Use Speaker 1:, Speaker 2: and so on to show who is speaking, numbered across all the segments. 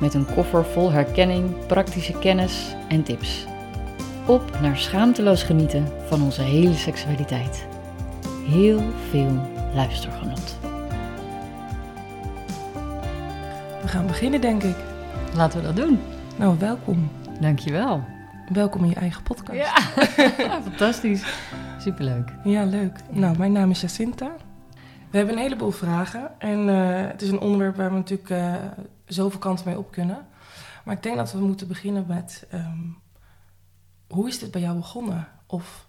Speaker 1: Met een koffer vol herkenning, praktische kennis en tips. Op naar schaamteloos genieten van onze hele seksualiteit. Heel veel luistergenot.
Speaker 2: We gaan beginnen, denk ik.
Speaker 1: Laten we dat doen.
Speaker 2: Nou, welkom.
Speaker 1: Dankjewel.
Speaker 2: Welkom in je eigen podcast.
Speaker 1: Ja, fantastisch. Superleuk.
Speaker 2: Ja, leuk. Nou, mijn naam is Jacinta. We hebben een heleboel vragen. En eh, het is een onderwerp waar we natuurlijk eh, zoveel kanten mee op kunnen. Maar ik denk dat we moeten beginnen met... ehm, hoe is dit bij jou begonnen? Of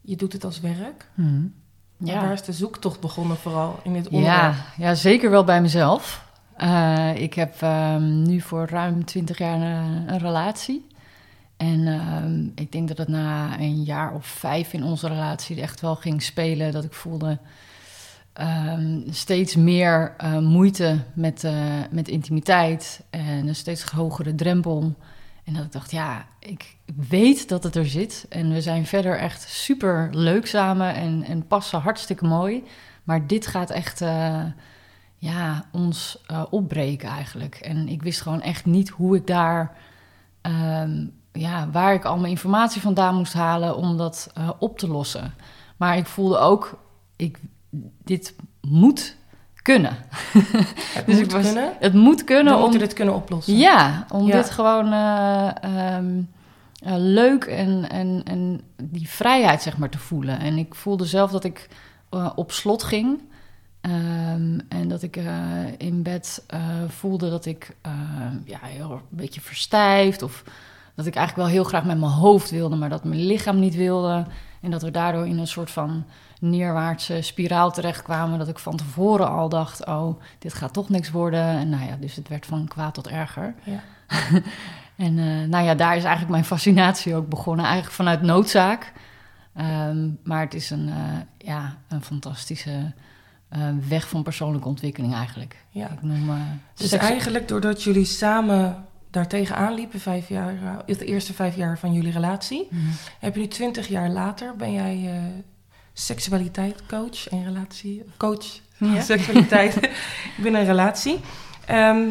Speaker 2: je doet het als werk.
Speaker 1: Hm.
Speaker 2: Maar Waar is de zoektocht begonnen vooral in dit onderwerp?
Speaker 1: Ja, ja, zeker wel bij mezelf. Eh, ik heb ehm, nu voor ruim 20 jaar een, een relatie. En ehm, ik denk dat het na een jaar of vijf in onze relatie echt wel ging spelen. Dat ik voelde ehm, steeds meer eh, moeite met, eh, met intimiteit en een steeds hogere drempel. En dat ik dacht, ja, ik weet dat het er zit. En we zijn verder echt super leuk samen en, en passen hartstikke mooi. Maar dit gaat echt eh, ja, ons opbreken eigenlijk. En ik wist gewoon echt niet hoe ik daar, ehm, ja, waar ik al mijn informatie vandaan moest halen om dat op te lossen. Maar ik voelde ook, ik, dit moet kunnen.
Speaker 2: Het
Speaker 1: Dus
Speaker 2: moet
Speaker 1: ik was-
Speaker 2: kunnen.
Speaker 1: Het moet
Speaker 2: We
Speaker 1: kunnen om
Speaker 2: moeten dit kunnen oplossen.
Speaker 1: ja, om
Speaker 2: Ja.
Speaker 1: dit gewoon eh, ehm, eh, leuk en, en, en die vrijheid zeg maar te voelen. En ik voelde zelf dat ik eh, op slot ging. Ehm, en dat ik eh, in bed eh, voelde dat ik eh, ja, heel een beetje verstijfd. Of dat ik eigenlijk wel heel graag met mijn hoofd wilde, maar dat mijn lichaam niet wilde. En dat we daardoor in een soort van neerwaartse spiraal terechtkwamen. Dat ik van tevoren al dacht, oh, dit gaat toch niks worden. En nou ja, dus het werd van kwaad tot erger.
Speaker 2: Ja.
Speaker 1: En eh, nou ja, daar is eigenlijk mijn fascinatie ook begonnen. Eigenlijk vanuit noodzaak. Ehm, maar het is een, eh, ja, een fantastische eh, weg van persoonlijke ontwikkeling eigenlijk.
Speaker 2: Ja.
Speaker 1: Ik noem
Speaker 2: Dus
Speaker 1: seks-
Speaker 2: eigenlijk doordat jullie samen daartegen aanliepen, vijf jaar, de eerste vijf jaar van jullie relatie,
Speaker 1: Mhm.
Speaker 2: heb je nu twintig jaar later, ben jij seksualiteit coach en relatie, coach
Speaker 1: Ja.
Speaker 2: seksualiteit binnen een relatie. Ehm,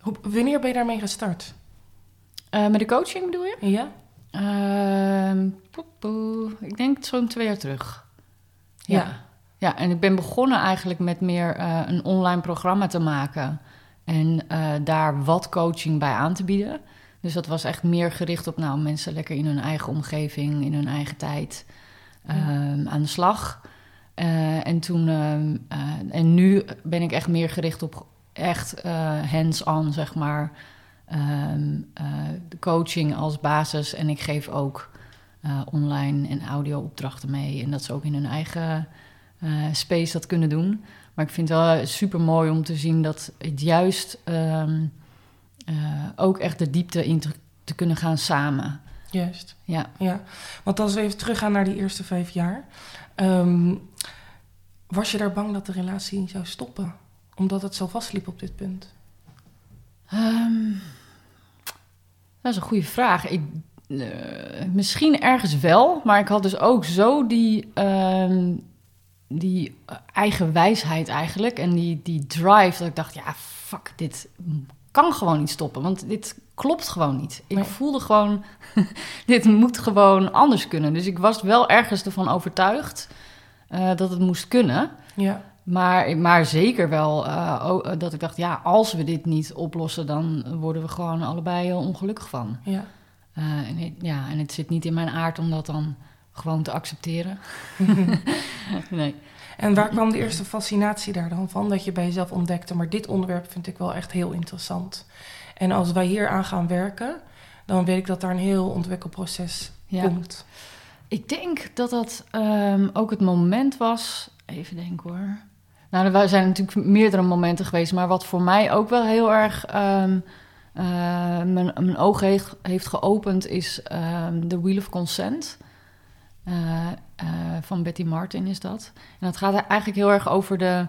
Speaker 2: hoe, wanneer ben je daarmee gestart?
Speaker 1: Eh, met de coaching bedoel je?
Speaker 2: Ja?
Speaker 1: Poe. ik denk zo'n twee jaar terug. Ja.
Speaker 2: Ja.
Speaker 1: ja. en ik ben begonnen eigenlijk met meer eh, een online programma te maken. En eh, daar wat coaching bij aan te bieden. Dus dat was echt meer gericht op nou, mensen lekker in hun eigen omgeving, in hun eigen tijd ehm, aan de slag. Eh, en toen, ehm, eh, en nu ben ik echt meer gericht op echt eh, hands-on, zeg maar. Ehm, eh, de coaching als basis. En ik geef ook online en audio opdrachten mee. En dat ze ook in hun eigen space dat kunnen doen. Maar ik vind het wel super mooi om te zien dat het juist ook echt de diepte in te kunnen gaan samen.
Speaker 2: Juist.
Speaker 1: Ja.
Speaker 2: Ja, want als we even teruggaan naar die eerste vijf jaar. ehm, was je daar bang dat de relatie zou stoppen? Omdat het zo vastliep op dit punt?
Speaker 1: Ehm, dat is een goede vraag. Ik, eh, misschien ergens wel, maar ik had dus ook zo die, ehm, die eigen wijsheid eigenlijk. En die, die drive dat ik dacht, ja, fuck, dit kan gewoon niet stoppen. Want dit klopt gewoon niet. Ik
Speaker 2: Nee.
Speaker 1: voelde gewoon, dit moet gewoon anders kunnen. Dus ik was wel ergens ervan overtuigd eh, dat het moest kunnen.
Speaker 2: Ja,
Speaker 1: Maar, maar zeker wel eh, ook, dat ik dacht, ja, als we dit niet oplossen, dan worden we gewoon allebei eh, ongelukkig van.
Speaker 2: ja.
Speaker 1: Eh, en, het- ja, en het zit niet in mijn aard om dat dan gewoon te accepteren. nee.
Speaker 2: En waar kwam de eerste fascinatie daar dan van? Dat je bij jezelf ontdekte, maar dit onderwerp vind ik wel echt heel interessant. En als wij hier aan gaan werken, dan weet ik dat daar een heel ontwikkelproces
Speaker 1: Ja.
Speaker 2: komt.
Speaker 1: Ik denk dat dat ehm, ook het moment was. Even denken hoor. Nou, er zijn natuurlijk meerdere momenten geweest, maar wat voor mij ook wel heel erg ehm, mijn, mijn ogen heeft, heeft geopend, is ehm, The Wheel of Consent. van Betty Martin is dat. En dat gaat eigenlijk heel erg over de...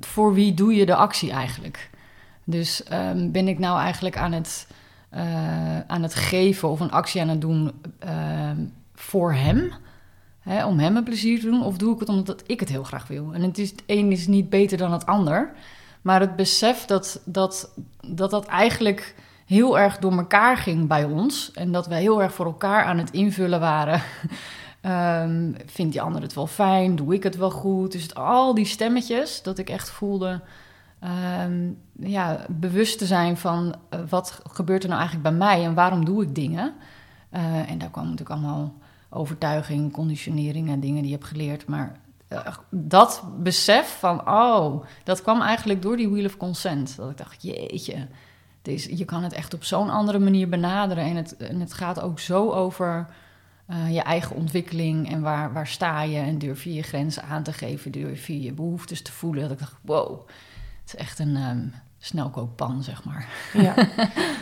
Speaker 1: Voor wie doe je de actie eigenlijk? Dus ehm, ben ik nou eigenlijk aan het, aan het geven of een actie aan het doen voor hem... Hè, om hem een plezier te doen, of doe ik het omdat ik het heel graag wil? En het, is, het een is niet beter dan het ander, maar het besef dat dat, dat, dat eigenlijk heel erg door elkaar ging bij ons en dat wij heel erg voor elkaar aan het invullen waren. um, vindt die ander het wel fijn? Doe ik het wel goed? Dus het, al die stemmetjes, dat ik echt voelde ehm, ja, bewust te zijn van uh, wat gebeurt er nou eigenlijk bij mij en waarom doe ik dingen. Uh, en daar kwam natuurlijk allemaal overtuiging, conditionering en dingen die je hebt geleerd. Maar uh, dat besef van, oh, dat kwam eigenlijk door die Wheel of Consent. Dat ik dacht, jeetje, deze, je kan het echt op zo'n andere manier benaderen. En het, en het gaat ook zo over je eigen ontwikkeling en waar, waar sta je. En durf je je grenzen aan te geven, durf je je behoeftes te voelen. Dat ik dacht, wow, het is echt een... Um, snelkookpan, zeg maar.
Speaker 2: Ja.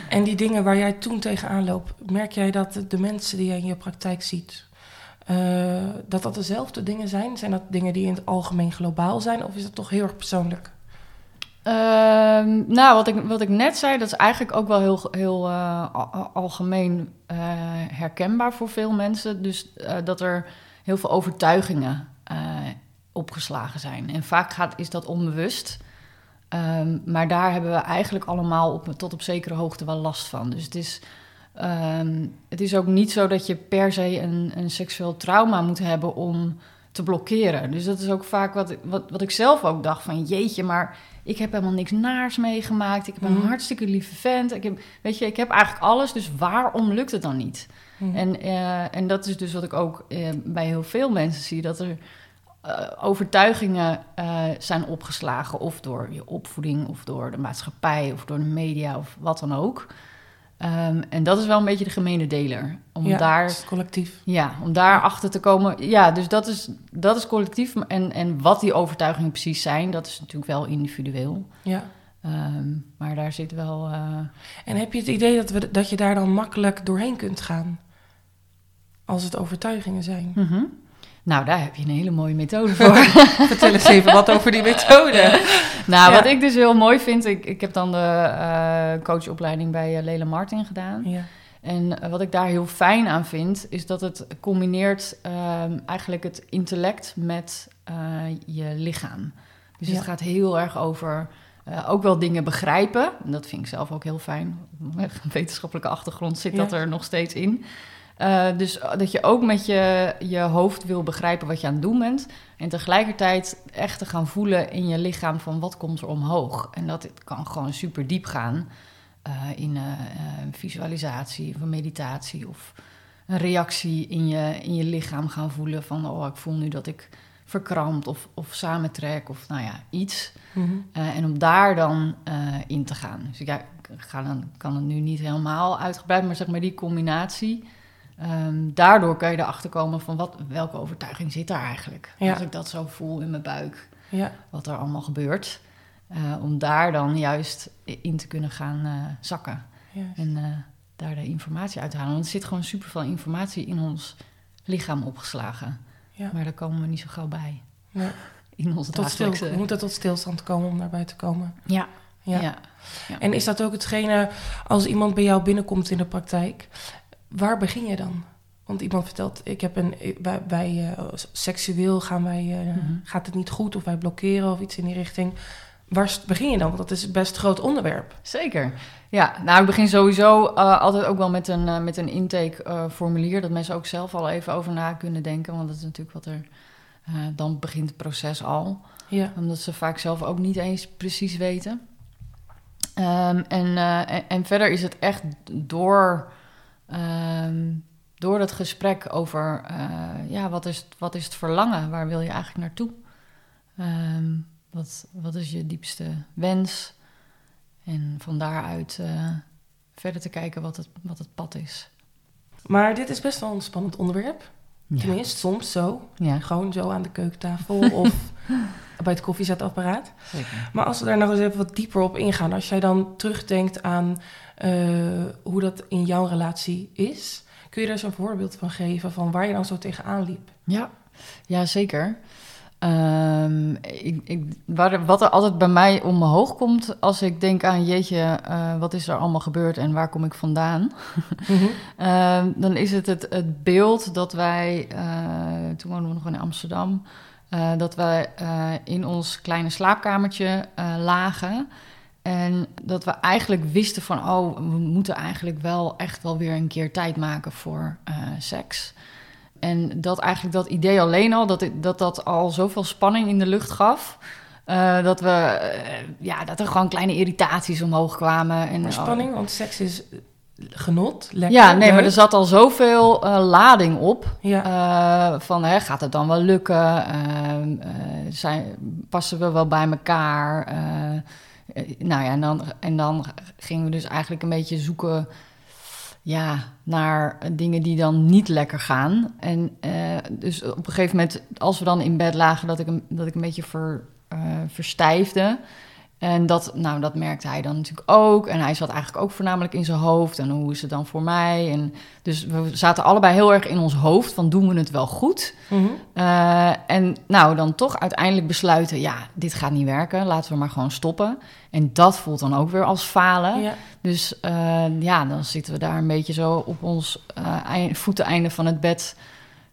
Speaker 2: En die dingen waar jij toen tegenaan loopt, merk jij dat de mensen die jij in je praktijk ziet, uh, dat dat dezelfde dingen zijn? Zijn dat dingen die in het algemeen globaal zijn, of is dat toch heel erg persoonlijk?
Speaker 1: Uh, nou, wat ik, wat ik net zei, dat is eigenlijk ook wel heel, heel uh, algemeen uh, herkenbaar voor veel mensen. Dus dat er heel veel overtuigingen opgeslagen zijn. En vaak gaat, is dat onbewust. Um, maar daar hebben we eigenlijk allemaal op, tot op zekere hoogte wel last van. Dus het is, um, het is ook niet zo dat je per se een, een seksueel trauma moet hebben om te blokkeren. Dus dat is ook vaak wat, wat, wat ik zelf ook dacht van jeetje, maar ik heb helemaal niks naars meegemaakt. Ik heb een mm. hartstikke lieve vent. Ik heb, weet je, ik heb eigenlijk alles, dus waarom lukt het dan niet? Mm. En, uh, en dat is dus wat ik ook uh, bij heel veel mensen zie, dat er uh, overtuigingen uh, zijn opgeslagen, of door je opvoeding, of door de maatschappij, of door de media, of wat dan ook. Um, en dat is wel een beetje de gemene deler.
Speaker 2: Om ja, daar, collectief.
Speaker 1: Ja, om daar achter te komen. Ja, dus dat is, dat is collectief. En, en wat die overtuigingen precies zijn, dat is natuurlijk wel individueel.
Speaker 2: Ja.
Speaker 1: Um, maar daar zit wel. Uh...
Speaker 2: En heb je het idee dat, we, dat je daar dan makkelijk doorheen kunt gaan? Als het overtuigingen zijn?
Speaker 1: Mm -hmm. Nou, daar heb je een hele mooie methode voor.
Speaker 2: Vertel eens even wat over die methode.
Speaker 1: nou, ja. wat ik dus heel mooi vind, ik, ik heb dan de uh, coachopleiding bij uh, Lela Martin gedaan.
Speaker 2: Ja.
Speaker 1: En uh, wat ik daar heel fijn aan vind, is dat het combineert eigenlijk het intellect met je lichaam. Dus ja. het gaat heel erg over ook wel dingen begrijpen. En dat vind ik zelf ook heel fijn. Een wetenschappelijke achtergrond zit ja. dat er nog steeds in. Uh, dus dat je ook met je, je hoofd wil begrijpen wat je aan het doen bent. En tegelijkertijd echt te gaan voelen in je lichaam van wat komt er omhoog. En dat kan gewoon super diep gaan uh, in uh, visualisatie of meditatie of een reactie in je, in je lichaam gaan voelen van oh ik voel nu dat ik verkrampt of, of samentrek of nou ja, iets. Mm -hmm. en om daar dan in te gaan. Dus ja, ik ga dan, kan het nu niet helemaal uitgebreid, maar zeg maar die combinatie Um, daardoor kan je erachter komen van wat, welke overtuiging zit daar eigenlijk. Ja. Als ik dat zo voel in mijn buik,
Speaker 2: ja.
Speaker 1: wat er allemaal gebeurt. Uh, om daar dan juist in te kunnen gaan uh, zakken. En uh, daar de informatie uit te halen. Want er zit gewoon superveel informatie in ons lichaam opgeslagen.
Speaker 2: Ja.
Speaker 1: Maar daar komen we niet zo gauw bij.
Speaker 2: Nee.
Speaker 1: In onze
Speaker 2: tot stil, we moeten tot stilstand komen om daarbij te komen.
Speaker 1: Ja.
Speaker 2: Ja. ja. En is dat ook hetgene als iemand bij jou binnenkomt in de praktijk waar begin je dan? Want iemand vertelt, ik heb een, bij uh, seksueel gaan wij, uh, mm -hmm. gaat het niet goed of wij blokkeren of iets in die richting. Waar begin je dan? Want dat is best een groot onderwerp.
Speaker 1: Zeker. Ja, nou, ik begin sowieso uh, altijd ook wel met een, met een intake-formulier. dat mensen ook zelf al even over na kunnen denken. Want dat is natuurlijk wat er. dan begint het proces al.
Speaker 2: Ja.
Speaker 1: Omdat ze vaak zelf ook niet eens precies weten. Um, en, en, en verder is het echt door Um, door dat gesprek over uh, ja, wat, is, wat is het verlangen? Waar wil je eigenlijk naartoe? Um, wat, wat is je diepste wens? En van daaruit uh, verder te kijken wat het, wat het pad is.
Speaker 2: Maar dit is best wel een spannend onderwerp. Ja. Tenminste, soms zo.
Speaker 1: Ja.
Speaker 2: Gewoon zo aan de keukentafel. of bij het koffiezetapparaat. Maar als we daar nog eens even wat dieper op ingaan, als jij dan terugdenkt aan uh, hoe dat in jouw relatie is, kun je daar eens een voorbeeld van geven van waar je dan zo tegenaan liep?
Speaker 1: Ja, ja zeker. Um, ik, ik, wat er altijd bij mij omhoog komt als ik denk aan jeetje, uh, wat is er allemaal gebeurd en waar kom ik vandaan? Mm -hmm. dan is het, het het, beeld dat wij, uh, toen woonden we nog in Amsterdam, uh, dat wij in ons kleine slaapkamertje lagen. En dat we eigenlijk wisten van, oh, we moeten eigenlijk wel echt wel weer een keer tijd maken voor seks. En dat eigenlijk dat idee alleen al, dat dat, dat al zoveel spanning in de lucht gaf. Uh, dat, we, uh, ja, dat er gewoon kleine irritaties omhoog kwamen.
Speaker 2: En, maar spanning, want seks is genot, lekker.
Speaker 1: Ja, nee, maar er zat al zoveel uh, lading op. Ja. van, hè, gaat het dan wel lukken? Ehm, zijn, passen we wel bij elkaar? nou ja, en dan, en dan gingen we dus eigenlijk een beetje zoeken ja, naar dingen die dan niet lekker gaan. En dus op een gegeven moment, als we dan in bed lagen, dat ik een, dat ik een beetje ver, verstijfde. En dat, nou, dat merkte hij dan natuurlijk ook. En hij zat eigenlijk ook voornamelijk in zijn hoofd. En hoe is het dan voor mij? En dus we zaten allebei heel erg in ons hoofd van doen we het wel goed? Mm -hmm. uh, en nou, dan toch uiteindelijk besluiten, ja, dit gaat niet werken. Laten we maar gewoon stoppen. En dat voelt dan ook weer als falen. Ja. Dus uh, ja, dan zitten we daar een beetje zo op ons uh, voeteneinde van het bed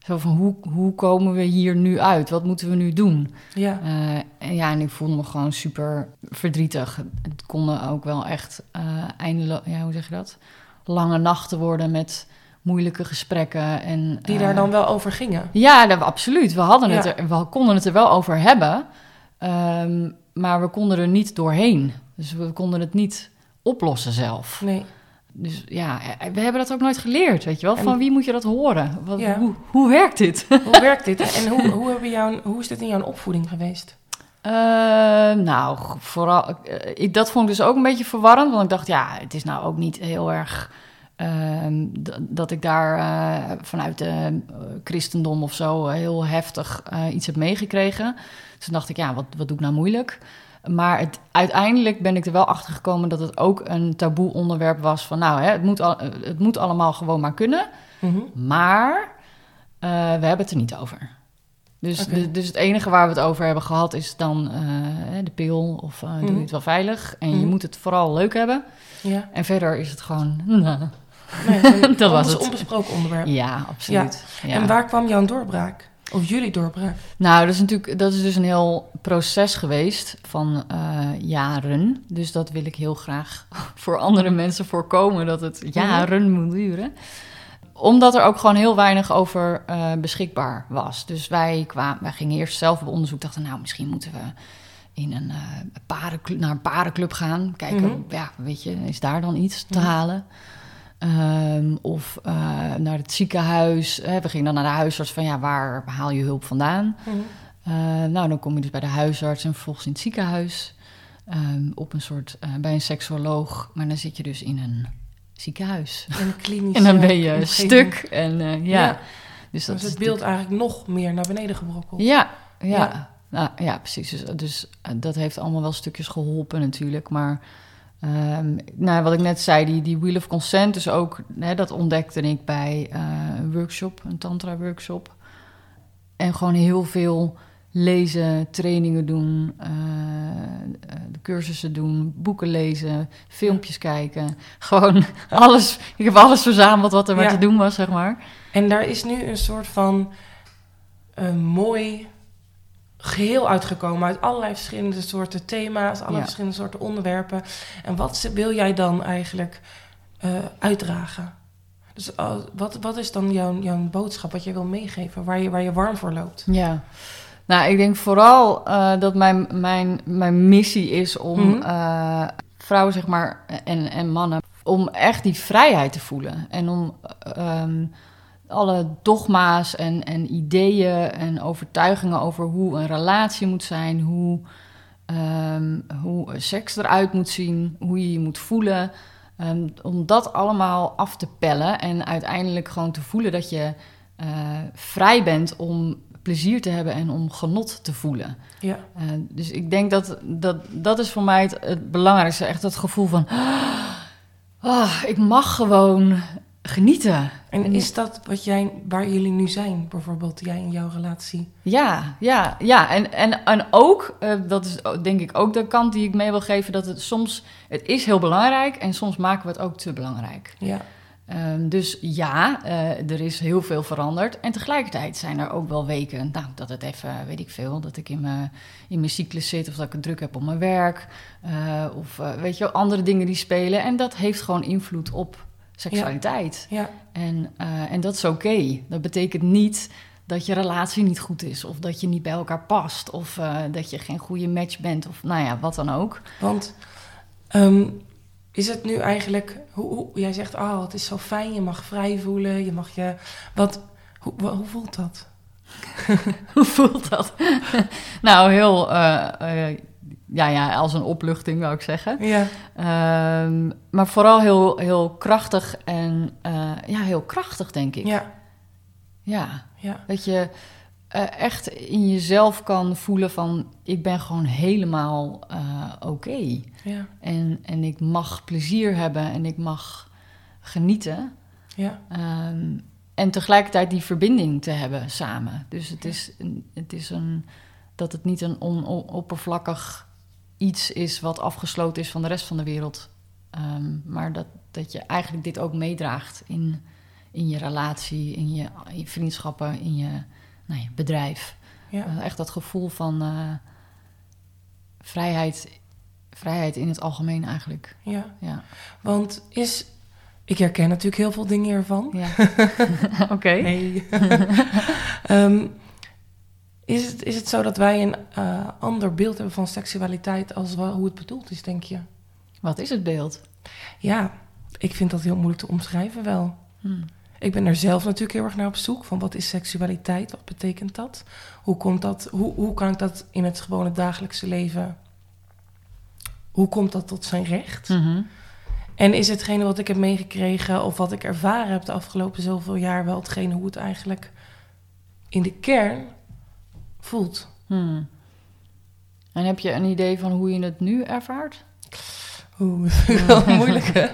Speaker 1: zo van, hoe, hoe komen we hier nu uit? Wat moeten we nu doen? Ja. Uh, en ja, en ik voelde me gewoon super verdrietig. Het konden ook wel echt uh, eindeloos, ja, hoe zeg je dat? Lange nachten worden met moeilijke gesprekken. En,
Speaker 2: Die daar uh, dan wel over gingen?
Speaker 1: Ja, dat, absoluut. We, hadden het er, we konden het er wel over hebben. Um, maar we konden er niet doorheen. Dus we konden het niet oplossen zelf.
Speaker 2: Nee
Speaker 1: dus ja, we hebben dat ook nooit geleerd, weet je wel. Van wie moet je dat horen? Wat, ja. hoe, hoe werkt dit?
Speaker 2: Hoe werkt dit? En hoe, hoe, hebben jou, hoe is dit in jouw opvoeding geweest?
Speaker 1: Uh, nou, vooral, uh, ik, dat vond ik dus ook een beetje verwarrend. Want ik dacht, ja, het is nou ook niet heel erg uh, dat ik daar eh, vanuit de christendom of zo heel heftig iets heb meegekregen. Dus toen dacht ik, ja, wat, wat doe ik nou moeilijk? Maar het, uiteindelijk ben ik er wel achter gekomen dat het ook een taboe onderwerp was. Van nou, hè, het, moet al, het moet allemaal gewoon maar kunnen. Mm -hmm. Maar uh, we hebben het er niet over. Dus, okay. de, dus het enige waar we het over hebben gehad is dan uh, de pil of uh, mm -hmm. doe je het wel veilig. En mm -hmm. je moet het vooral leuk hebben. Ja. En verder is het gewoon. Nou,
Speaker 2: nee, dat was het. onbesproken onderwerp.
Speaker 1: Ja, absoluut.
Speaker 2: Ja. Ja. En waar kwam jouw doorbraak? Of jullie doorbraak?
Speaker 1: Nou, dat is natuurlijk dat is dus een heel proces geweest van uh, jaren. Dus dat wil ik heel graag voor andere mensen voorkomen dat het jaren moet duren. Omdat er ook gewoon heel weinig over uh, beschikbaar was. Dus wij, kwamen, wij gingen eerst zelf op onderzoek. Dachten, nou, misschien moeten we in een uh, parenclub, naar een parenclub gaan. Kijken, mm -hmm. ja, weet je, is daar dan iets te mm -hmm. halen? Um, of uh, naar het ziekenhuis. Hè, we gingen dan naar de huisarts van ja, waar haal je hulp vandaan? Mm -hmm. uh, nou, dan kom je dus bij de huisarts en vervolgens in het ziekenhuis. Um, op een soort, uh, bij een seksuoloog. Maar dan zit je dus in een ziekenhuis.
Speaker 2: Een klinisch.
Speaker 1: en dan ben je stuk. En ja. ja.
Speaker 2: Dus dat dus het beeld eigenlijk nog meer naar beneden gebrokkeld.
Speaker 1: Ja, ja. ja. Nou, ja precies. Dus, dus dat heeft allemaal wel stukjes geholpen natuurlijk. Maar Um, nou, wat ik net zei, die, die Wheel of Consent, dus ook, hè, dat ontdekte ik bij uh, een workshop, een tantra-workshop. En gewoon heel veel lezen, trainingen doen, uh, de cursussen doen, boeken lezen, filmpjes kijken. Gewoon alles, ik heb alles verzameld wat er ja. maar te doen was, zeg maar.
Speaker 2: En daar is nu een soort van uh, mooi geheel uitgekomen uit allerlei verschillende soorten thema's, allerlei ja. verschillende soorten onderwerpen. En wat wil jij dan eigenlijk uh, uitdragen? Dus uh, wat, wat is dan jouw, jouw boodschap, wat je wil meegeven, waar je, waar je warm voor loopt?
Speaker 1: Ja, nou, ik denk vooral uh, dat mijn, mijn, mijn missie is om mm -hmm. vrouwen, zeg maar, en, en mannen, om echt die vrijheid te voelen. En om um, alle dogma's en, en ideeën en overtuigingen over hoe een relatie moet zijn, hoe, um, hoe seks eruit moet zien, hoe je je moet voelen. Um, om dat allemaal af te pellen en uiteindelijk gewoon te voelen dat je uh, vrij bent om plezier te hebben en om genot te voelen.
Speaker 2: Ja.
Speaker 1: Uh, dus ik denk dat, dat dat is voor mij het, het belangrijkste. Echt dat gevoel van... Oh, ik mag gewoon genieten.
Speaker 2: En is dat wat jij, waar jullie nu zijn, bijvoorbeeld jij in jouw relatie?
Speaker 1: Ja, ja, ja. En, en, en ook, uh, dat is denk ik ook de kant die ik mee wil geven, dat het soms, het is heel belangrijk en soms maken we het ook te belangrijk.
Speaker 2: Ja.
Speaker 1: Um, dus ja, uh, er is heel veel veranderd. En tegelijkertijd zijn er ook wel weken nou, dat het even, weet ik veel, dat ik in mijn, in mijn cyclus zit of dat ik het druk heb op mijn werk. Uh, of weet je, andere dingen die spelen. En dat heeft gewoon invloed op seksualiteit.
Speaker 2: Ja.
Speaker 1: En, en dat is oké. Okay. Dat betekent niet dat je relatie niet goed is, of dat je niet bij elkaar past, of dat je geen goede match bent, of nou ja, wat dan ook.
Speaker 2: Want. Um is het nu eigenlijk, hoe, hoe, jij zegt, oh, het is zo fijn, je mag vrij voelen, je mag je, wat, hoe, hoe voelt dat?
Speaker 1: hoe voelt dat? nou, heel, uh, ja, ja, als een opluchting zou ik zeggen.
Speaker 2: Ja.
Speaker 1: Um, maar vooral heel, heel krachtig en, uh, ja, heel krachtig denk ik.
Speaker 2: Ja.
Speaker 1: Ja.
Speaker 2: ja.
Speaker 1: Dat je echt in jezelf kan voelen van, ik ben gewoon helemaal oké. Okay.
Speaker 2: Ja.
Speaker 1: En, en ik mag plezier hebben en ik mag genieten.
Speaker 2: Ja.
Speaker 1: Um, en tegelijkertijd die verbinding te hebben samen. Dus het is, het is een, dat het niet een onoppervlakkig iets is wat afgesloten is van de rest van de wereld. Um, maar dat, dat je eigenlijk dit ook meedraagt in, in je relatie, in je, in je vriendschappen, in je, nou, je bedrijf.
Speaker 2: Ja.
Speaker 1: Uh, echt dat gevoel van uh, vrijheid vrijheid in het algemeen eigenlijk.
Speaker 2: Ja.
Speaker 1: ja.
Speaker 2: Want is... Ik herken natuurlijk heel veel dingen hiervan.
Speaker 1: Ja. Oké.
Speaker 2: Um, is, het, is het zo dat wij een uh, ander beeld hebben van seksualiteit als wel, hoe het bedoeld is, denk je?
Speaker 1: Wat is het beeld?
Speaker 2: Ja, ik vind dat heel moeilijk te omschrijven wel.
Speaker 1: Hmm.
Speaker 2: Ik ben er zelf natuurlijk heel erg naar op zoek. Van wat is seksualiteit? Wat betekent dat? Hoe, komt dat, hoe, hoe kan ik dat in het gewone dagelijkse leven hoe komt dat tot zijn recht?
Speaker 1: Mm -hmm.
Speaker 2: En is hetgene wat ik heb meegekregen of wat ik ervaren heb de afgelopen zoveel jaar wel hetgene hoe het eigenlijk in de kern voelt?
Speaker 1: Hmm. En heb je een idee van hoe je het nu ervaart?
Speaker 2: Oeh, wel moeilijk hè?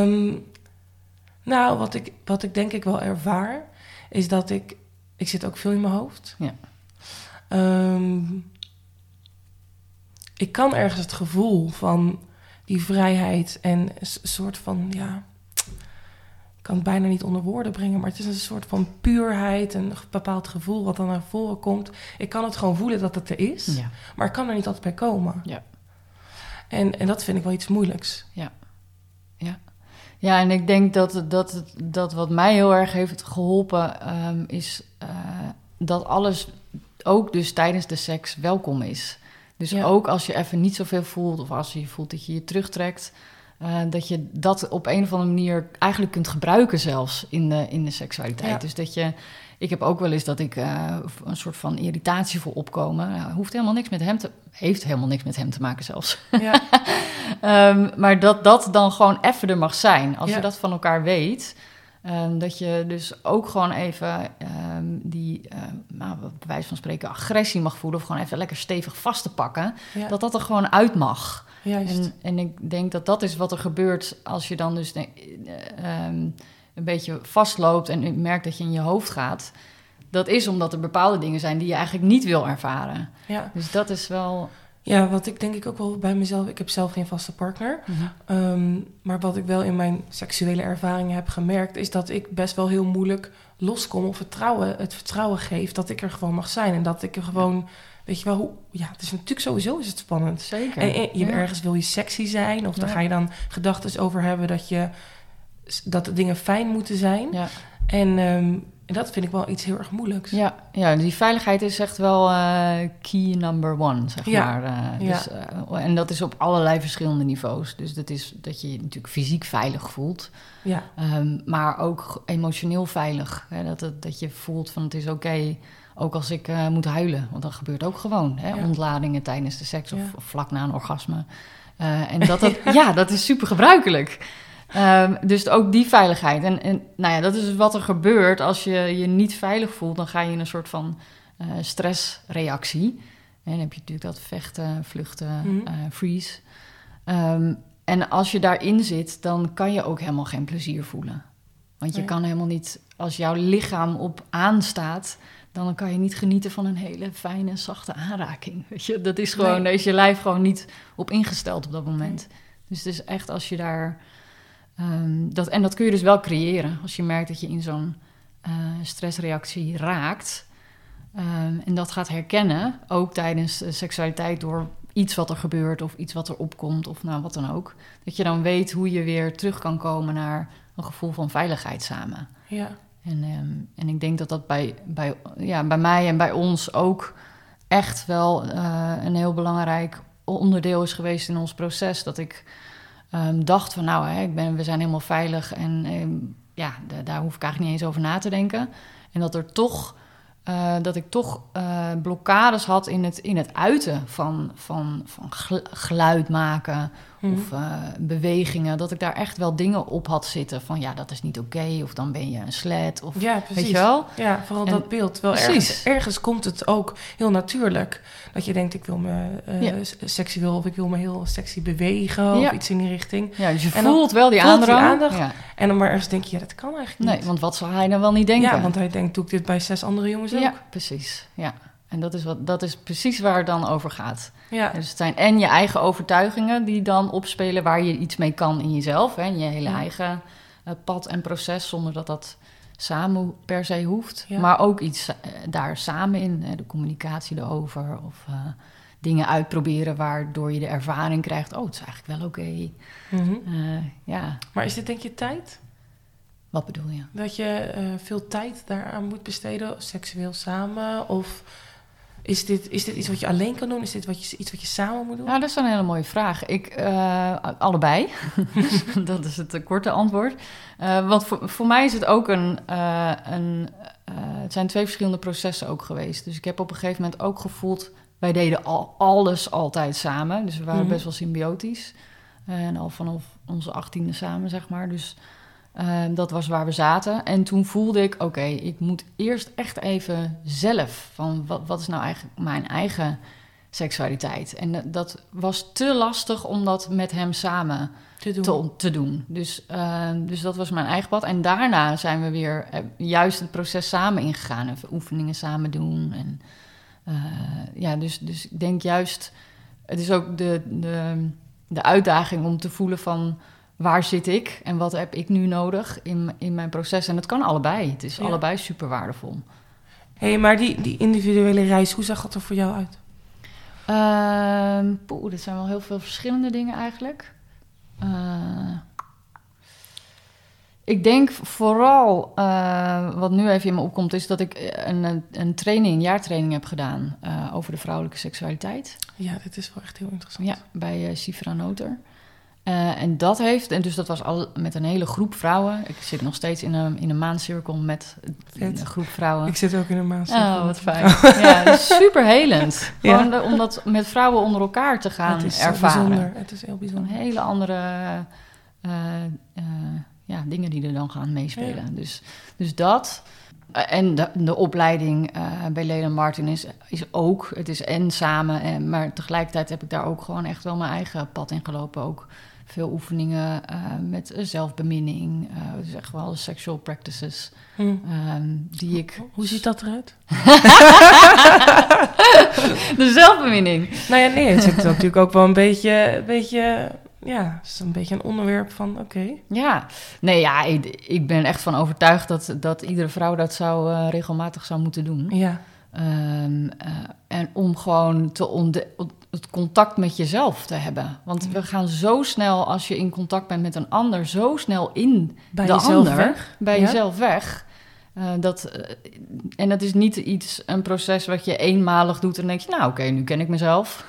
Speaker 2: um, nou, wat ik, wat ik denk ik wel ervaar, is dat ik... Ik zit ook veel in mijn hoofd.
Speaker 1: Ja.
Speaker 2: Um, ik kan ergens het gevoel van die vrijheid en een soort van, ja, kan het bijna niet onder woorden brengen, maar het is een soort van puurheid, een bepaald gevoel wat dan naar voren komt. Ik kan het gewoon voelen dat het er is,
Speaker 1: ja.
Speaker 2: maar ik kan er niet altijd bij komen.
Speaker 1: Ja.
Speaker 2: En, en dat vind ik wel iets moeilijks.
Speaker 1: Ja. Ja. Ja, en ik denk dat, dat, dat wat mij heel erg heeft geholpen, um, is uh, dat alles ook dus tijdens de seks welkom is. Dus
Speaker 2: Ja.
Speaker 1: ook als je even niet zoveel voelt, of als je voelt dat je je terugtrekt, eh, dat je dat op een of andere manier eigenlijk kunt gebruiken zelfs in de, in de seksualiteit.
Speaker 2: Ja.
Speaker 1: Dus dat je, ik heb ook wel eens dat ik eh, een soort van irritatie voel opkomen. Ja, hoeft helemaal niks met hem te, heeft helemaal niks met hem te maken zelfs.
Speaker 2: Ja,
Speaker 1: Ehm, maar dat dat dan gewoon even er mag zijn. Als
Speaker 2: Ja.
Speaker 1: je dat van elkaar weet. ehm, dat je dus ook gewoon even ehm, die, nou, bij wijze van spreken, agressie mag voelen. Of gewoon even lekker stevig vast te pakken.
Speaker 2: ja.
Speaker 1: Dat dat er gewoon uit mag.
Speaker 2: Juist.
Speaker 1: En, en ik denk dat dat is wat er gebeurt als je dan dus eh, ehm, een beetje vastloopt en merkt dat je in je hoofd gaat. Dat is omdat er bepaalde dingen zijn die je eigenlijk niet wil ervaren.
Speaker 2: ja.
Speaker 1: Dus dat is wel.
Speaker 2: ja, wat ik denk ik ook wel bij mezelf... Ik heb zelf geen vaste partner. Ehm, maar wat ik wel in mijn seksuele ervaringen heb gemerkt... is dat ik best wel heel moeilijk loskom of vertrouwen, het vertrouwen geef... dat ik er gewoon mag zijn. En dat ik er gewoon... Weet je wel, hoe, ja, het is natuurlijk sowieso is het spannend.
Speaker 1: Zeker.
Speaker 2: En, en je
Speaker 1: Ja.
Speaker 2: ergens wil je sexy zijn... of daar
Speaker 1: Ja.
Speaker 2: ga je dan gedachten over hebben... dat, je, dat de dingen fijn moeten zijn.
Speaker 1: Ja.
Speaker 2: En, ehm, en dat vind ik wel iets heel erg moeilijks.
Speaker 1: Ja, ja, die veiligheid is echt wel eh, key number one, zeg
Speaker 2: Ja,
Speaker 1: maar. Eh,
Speaker 2: ja.
Speaker 1: dus, eh, en dat is op allerlei verschillende niveaus. Dus dat is dat je je natuurlijk fysiek veilig voelt,
Speaker 2: Ja,
Speaker 1: ehm, maar ook emotioneel veilig. Hè? Dat, het, dat je voelt van het is oké, ook als ik moet huilen. Want dat gebeurt ook gewoon, hè?
Speaker 2: Ja.
Speaker 1: ontladingen tijdens de seks of, vlak na een orgasme. En dat, dat, ja, dat is super gebruikelijk. Ehm, dus ook die veiligheid. En, en nou ja, dat is wat er gebeurt als je je niet veilig voelt. Dan ga je in een soort van eh, stressreactie. En dan heb je natuurlijk dat vechten, vluchten, eh, freeze. Ehm, en als je daarin zit, dan kan je ook helemaal geen plezier voelen. Want je
Speaker 2: Nee.
Speaker 1: kan helemaal niet, als jouw lichaam op aanstaat, dan kan je niet genieten van een hele fijne, zachte aanraking. Weet je, dat is gewoon,
Speaker 2: Nee.
Speaker 1: daar is je lijf gewoon niet op ingesteld op dat moment. Dus het is echt als je daar. Ehm, dat, en dat kun je dus wel creëren. Als je merkt dat je in zo'n eh, stressreactie raakt. ehm, en dat gaat herkennen, ook tijdens de seksualiteit, door iets wat er gebeurt of iets wat er opkomt of nou wat dan ook. Dat je dan weet hoe je weer terug kan komen naar een gevoel van veiligheid samen.
Speaker 2: Ja.
Speaker 1: En, ehm, en ik denk dat dat bij, bij, ja, bij mij en bij ons ook echt wel eh, een heel belangrijk onderdeel is geweest in ons proces. Dat ik ehm, dacht van nou, hè, ik ben, we zijn helemaal veilig en ehm, ja, da- daar hoef ik eigenlijk niet eens over na te denken. En dat er toch, eh, dat ik toch eh, blokkades had in het, in het uiten van, van, van gel- geluid maken
Speaker 2: Mhm.
Speaker 1: of eh, bewegingen. Dat ik daar echt wel dingen op had zitten van ja, dat is niet oké. of dan ben je een slet. Of
Speaker 2: ja, precies.
Speaker 1: weet je wel?
Speaker 2: Ja, vooral
Speaker 1: En-
Speaker 2: dat beeld. Wel
Speaker 1: Precies.
Speaker 2: ergens, ergens komt het ook heel natuurlijk. Dat je denkt, ik wil me
Speaker 1: Ja.
Speaker 2: s- seksueel of ik wil me heel sexy bewegen of
Speaker 1: Ja.
Speaker 2: iets in die richting.
Speaker 1: Ja, dus je
Speaker 2: En dan
Speaker 1: voelt wel die
Speaker 2: voelt die
Speaker 1: aandrang.
Speaker 2: aandacht.
Speaker 1: Ja.
Speaker 2: En dan maar ergens denk je, ja, dat kan eigenlijk
Speaker 1: Nee,
Speaker 2: niet.
Speaker 1: want wat zal hij nou wel niet denken?
Speaker 2: Ja, want hij denkt, doe ik dit bij zes andere jongens ook?
Speaker 1: Ja, precies. Ja. En dat is, wat, dat is precies waar het dan over gaat.
Speaker 2: Ja.
Speaker 1: Dus het zijn en je eigen overtuigingen die dan opspelen waar je iets mee kan in jezelf. Hè, je hele
Speaker 2: Ja.
Speaker 1: eigen eh, pad en proces, zonder dat dat samen per se hoeft.
Speaker 2: Ja.
Speaker 1: Maar ook iets eh, daar samen in, hè, de communicatie erover. Of eh, dingen uitproberen waardoor je de ervaring krijgt. Oh, het is eigenlijk wel oké.
Speaker 2: Mhm.
Speaker 1: Ja,
Speaker 2: Maar is dit denk je tijd?
Speaker 1: wat bedoel je?
Speaker 2: Dat je veel tijd daaraan moet besteden, seksueel samen? Of is dit, is dit iets wat je alleen kan doen? Is dit wat je, iets wat je samen moet doen?
Speaker 1: Nou, dat is een hele mooie vraag. Ik, eh, allebei. dat is het eh, korte antwoord. Eh, want voor, voor mij is het ook een... een het zijn twee verschillende processen ook geweest. Dus ik heb op een gegeven moment ook gevoeld... Wij deden al, alles altijd samen. Dus we waren
Speaker 2: Mhm.
Speaker 1: best wel symbiotisch. En al vanaf onze achttiende samen, zeg maar. Dus eh, dat was waar we zaten. En toen voelde ik, oké, ik moet eerst echt even zelf... van wat, wat is nou eigenlijk mijn eigen seksualiteit? En dat- was te lastig om dat met hem samen
Speaker 2: te doen.
Speaker 1: te, te doen. Dus, eh, dus dat was mijn eigen pad. En daarna zijn we weer eh, juist het proces samen ingegaan. Even oefeningen samen doen. En, eh, ja, dus, dus ik denk juist... Het is ook de, de, de uitdaging om te voelen van... waar zit ik en wat heb ik nu nodig in, in mijn proces? En het kan allebei. Het is
Speaker 2: Ja.
Speaker 1: allebei super waardevol.
Speaker 2: hey, maar die, die individuele reis, hoe zag dat er voor jou uit?
Speaker 1: Ehm poeh, dit zijn wel heel veel verschillende dingen eigenlijk. Eh, ik denk vooral, eh, wat nu even in me opkomt, is dat ik een, een, training, een jaartraining heb gedaan eh, over de vrouwelijke seksualiteit.
Speaker 2: Ja, dit is wel echt heel interessant.
Speaker 1: Ja, bij Sifra Noter. Eh, en dat heeft, en dus dat was al met een hele groep vrouwen. Ik zit nog steeds in een, in een maancirkel met een groep vrouwen.
Speaker 2: Ik zit ook in een maand.
Speaker 1: Oh, wat fijn. Ja, super helend.
Speaker 2: Ja.
Speaker 1: Gewoon de- om dat met vrouwen onder elkaar te gaan
Speaker 2: het is
Speaker 1: ervaren.
Speaker 2: bijzonder. Het is heel
Speaker 1: Een
Speaker 2: bijzonder.
Speaker 1: hele andere eh, eh, ja, dingen die er dan gaan meespelen.
Speaker 2: Ja.
Speaker 1: Dus, dus dat. En de, de opleiding bij Lena Martin is, is ook, het is en samen, en, maar tegelijkertijd heb ik daar ook gewoon echt wel mijn eigen pad in gelopen. Ook veel oefeningen eh, met zelfbeminning, eh dus echt wel sexual practices,
Speaker 2: Hm.
Speaker 1: ehm, die ik...
Speaker 2: Hoe ziet dat eruit?
Speaker 1: De zelfbeminning.
Speaker 2: Nou ja, nee, het zit natuurlijk ook wel een beetje, een beetje ja, het is een beetje een onderwerp van, oké.
Speaker 1: Ja, nee, ja, ik, ik ben echt van overtuigd dat, dat iedere vrouw dat zou eh, regelmatig zou moeten doen.
Speaker 2: Ja,
Speaker 1: Ehm, eh, en om gewoon te ontde- het contact met jezelf te hebben. Want we gaan zo snel, als je in contact bent met een ander, zo snel in
Speaker 2: bij
Speaker 1: de
Speaker 2: jezelf
Speaker 1: ander,
Speaker 2: weg.
Speaker 1: bij
Speaker 2: Ja.
Speaker 1: jezelf weg. Eh, dat, eh, en dat is niet iets, een proces wat je eenmalig doet en denk je, nou oké, nu ken ik mezelf.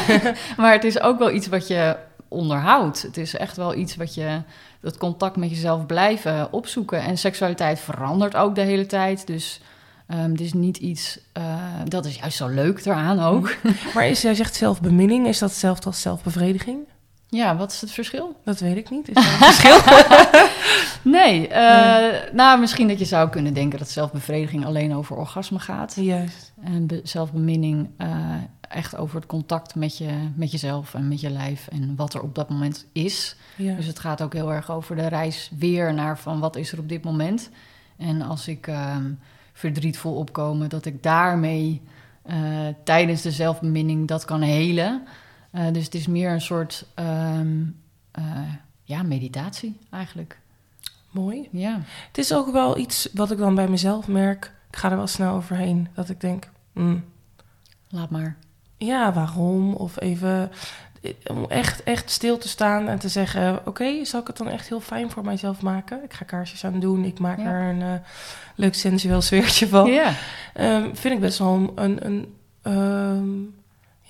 Speaker 1: maar het is ook wel iets wat je onderhoudt. Het is echt wel iets wat je, dat contact met jezelf blijven opzoeken. En seksualiteit verandert ook de hele tijd. Dus ehm, het is niet iets, eh, dat is juist zo leuk eraan ook.
Speaker 2: Maar is, jij zegt zelfbeminning, is dat hetzelfde als zelfbevrediging?
Speaker 1: Ja, wat is het verschil?
Speaker 2: Dat weet ik niet. Is er een verschil?
Speaker 1: Nee, eh, nou misschien dat je zou kunnen denken dat zelfbevrediging alleen over orgasme gaat.
Speaker 2: Juist.
Speaker 1: En be- zelfbeminning eh, echt over het contact met, je, met jezelf en met je lijf en wat er op dat moment is.
Speaker 2: Ja.
Speaker 1: Dus het gaat ook heel erg over de reis weer naar van wat is er op dit moment. En als ik ehm, verdriet voel opkomen, dat ik daarmee eh, tijdens de zelfbeminning dat kan helen. Eh, dus het is meer een soort ehm, eh, ja, meditatie eigenlijk.
Speaker 2: Mooi.
Speaker 1: Ja.
Speaker 2: Het is ook wel iets wat ik dan bij mezelf merk. Ik ga er wel snel overheen. Dat ik denk, hmm,
Speaker 1: Laat maar.
Speaker 2: ja, waarom? Of even om echt, echt stil te staan en te zeggen... oké, zal ik het dan echt heel fijn voor mijzelf maken? Ik ga kaarsjes aan doen. Ik maak
Speaker 1: Ja.
Speaker 2: er een eh, leuk sensueel sfeertje van.
Speaker 1: Ja.
Speaker 2: Ehm, vind ik best wel een, een, een ehm,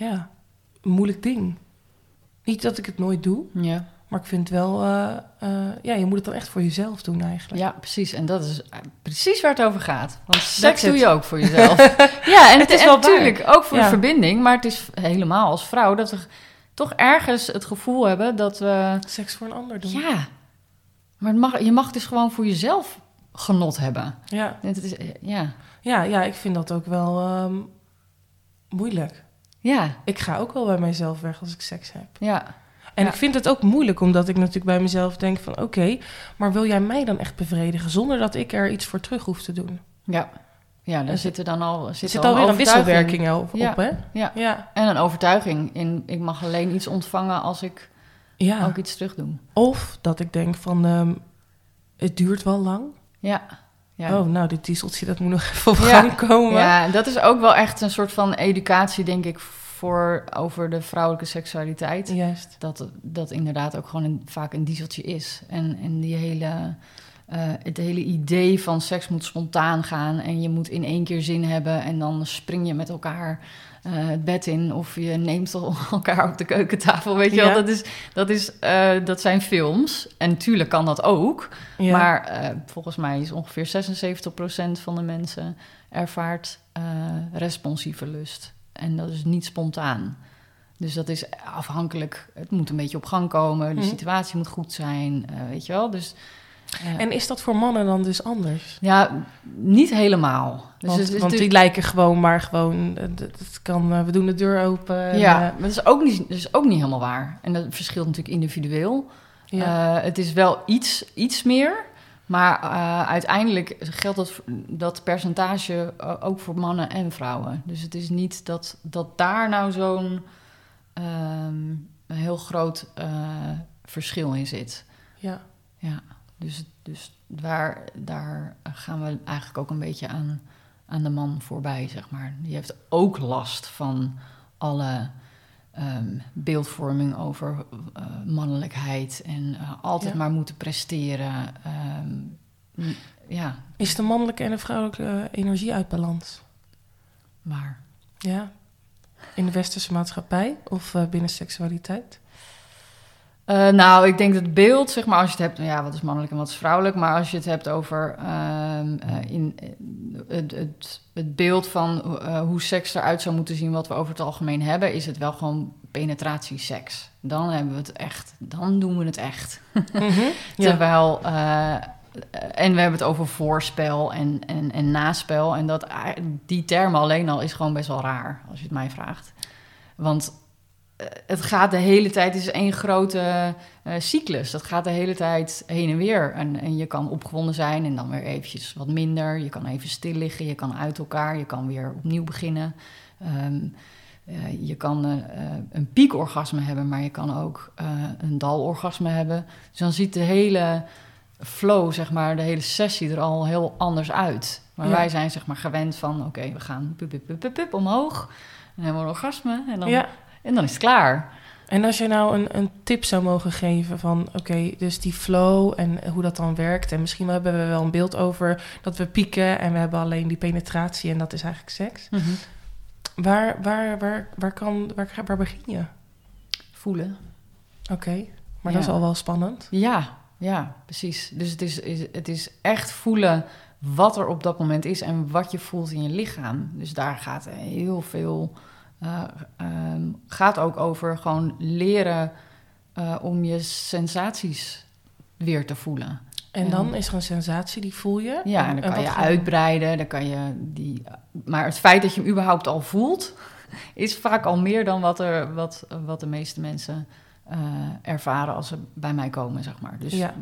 Speaker 2: ja, een moeilijk ding. Niet dat ik het nooit doe,
Speaker 1: Ja.
Speaker 2: maar ik vind wel... eh, eh, ja, je moet het dan echt voor jezelf doen eigenlijk.
Speaker 1: ja, precies. En dat is precies waar het over gaat. Want seks doe je ook voor jezelf. ja, en
Speaker 2: Het is
Speaker 1: en
Speaker 2: wel
Speaker 1: natuurlijk ook voor
Speaker 2: Ja.
Speaker 1: de verbinding. Maar het is helemaal als vrouw dat we toch ergens het gevoel hebben dat we...
Speaker 2: Seks voor een ander doen.
Speaker 1: Ja, maar mag, je mag dus gewoon voor jezelf genot hebben.
Speaker 2: Ja,
Speaker 1: Het is, ja,
Speaker 2: ja, ja ik vind dat ook wel ehm, moeilijk.
Speaker 1: ja,
Speaker 2: Ik ga ook wel bij mijzelf weg als ik seks heb.
Speaker 1: ja.
Speaker 2: En
Speaker 1: Ja.
Speaker 2: ik vind het ook moeilijk, omdat ik natuurlijk bij mezelf denk van... oké, maar wil jij mij dan echt bevredigen... zonder dat ik er iets voor terug hoef te doen?
Speaker 1: Ja, ja daar zit er dan al, zit
Speaker 2: Er zit
Speaker 1: al
Speaker 2: alweer een wisselwerking op,
Speaker 1: Ja.
Speaker 2: op, hè?
Speaker 1: Ja.
Speaker 2: Ja.
Speaker 1: En een overtuiging in, ik mag alleen iets ontvangen als ik
Speaker 2: ja.
Speaker 1: ook iets terug doe.
Speaker 2: Of dat ik denk van, ehm, het duurt wel lang.
Speaker 1: Ja, ja.
Speaker 2: Oh, nou, dit dieseltje, dat moet nog even op gang komen.
Speaker 1: Ja, dat is ook wel echt een soort van educatie, denk ik, voor over de vrouwelijke seksualiteit.
Speaker 2: Juist.
Speaker 1: Dat dat inderdaad ook gewoon een, vaak een dieseltje is. En, en die hele, eh, het hele idee van seks moet spontaan gaan en je moet in één keer zin hebben en dan spring je met elkaar eh, het bed in of je neemt el- elkaar op de keukentafel. Weet je
Speaker 2: Ja.
Speaker 1: wel, dat, is, dat, is, eh, dat zijn films. En natuurlijk kan dat ook.
Speaker 2: Ja.
Speaker 1: Maar volgens mij is ongeveer 76% van de mensen ervaart responsieve lust. En dat is niet spontaan. Dus dat is afhankelijk. Het moet een beetje op gang komen. De
Speaker 2: Mhm.
Speaker 1: situatie moet goed zijn. weet je wel? Dus.
Speaker 2: En is dat voor mannen dan dus anders?
Speaker 1: ja, niet helemaal. Dus
Speaker 2: want
Speaker 1: het
Speaker 2: want die lijken gewoon maar gewoon... eh, d- Het kan, eh, we doen de deur open. en,
Speaker 1: ja,
Speaker 2: eh,
Speaker 1: maar dat is, ook niet, dat is ook niet helemaal waar. En dat verschilt natuurlijk individueel.
Speaker 2: ja.
Speaker 1: Het is wel iets, iets meer. Maar uiteindelijk geldt dat, dat percentage ook voor mannen en vrouwen. Dus het is niet dat, dat daar nou zo'n ehm, heel groot verschil in zit.
Speaker 2: ja.
Speaker 1: Ja, dus, dus daar, daar gaan we eigenlijk ook een beetje aan, aan de man voorbij, zeg maar. Die heeft ook last van alle ehm, beeldvorming over eh, mannelijkheid en eh, altijd
Speaker 2: Ja.
Speaker 1: maar moeten presteren. Ehm, ja,
Speaker 2: Is de mannelijke en de vrouwelijke energie uit balans?
Speaker 1: maar
Speaker 2: Ja. In de westerse maatschappij of eh, binnen seksualiteit?
Speaker 1: Eh, nou, ik denk dat beeld, zeg maar, als je het hebt, ja, wat is mannelijk en wat is vrouwelijk, maar als je het hebt over ehm, eh, in, eh, het, het, het beeld van hoe seks eruit zou moeten zien, wat we over het algemeen hebben, is het wel gewoon penetratieseks. Dan hebben we het echt, dan doen we het echt.
Speaker 2: Mhm.
Speaker 1: Terwijl, en we hebben het over voorspel en, en, en naspel. En dat, die termen alleen al is gewoon best wel raar, als je het mij vraagt. Want het gaat de hele tijd, het is één grote eh, cyclus. Dat gaat de hele tijd heen en weer. En, en je kan opgewonden zijn en dan weer eventjes wat minder. Je kan even stil liggen, je kan uit elkaar, je kan weer opnieuw beginnen. Ehm, eh, je kan eh, eh, een piekorgasme hebben, maar je kan ook eh, een dalorgasme hebben. Dus dan ziet de hele flow, zeg maar, de hele sessie er al heel anders uit. Maar
Speaker 2: Ja.
Speaker 1: wij zijn zeg maar gewend van, oké, we gaan pup, pup, pup, pup, omhoog. En dan hebben we een orgasme en dan,
Speaker 2: ja.
Speaker 1: En dan is het klaar.
Speaker 2: En als je nou een, een tip zou mogen geven van, oké, dus die flow en hoe dat dan werkt. En misschien hebben we wel een beeld over dat we pieken en we hebben alleen die penetratie en dat is eigenlijk seks. Waar, waar, waar, waar, kan, waar, waar begin je?
Speaker 1: Voelen.
Speaker 2: Oké, maar
Speaker 1: Ja.
Speaker 2: dat is al wel spannend.
Speaker 1: Ja, ja, precies. Dus het is, is, het is echt voelen wat er op dat moment is en wat je voelt in je lichaam. Dus daar gaat heel veel. Eh, ehm, gaat ook over gewoon leren eh, om je sensaties weer te voelen.
Speaker 2: En dan is er een sensatie, die voel je.
Speaker 1: Ja, en dan kan je uitbreiden, dan kan je die... Maar het feit dat je hem überhaupt al voelt, is vaak al meer dan wat, er, wat, wat de meeste mensen eh, ervaren als ze bij mij komen, zeg maar. Dus
Speaker 2: Ja.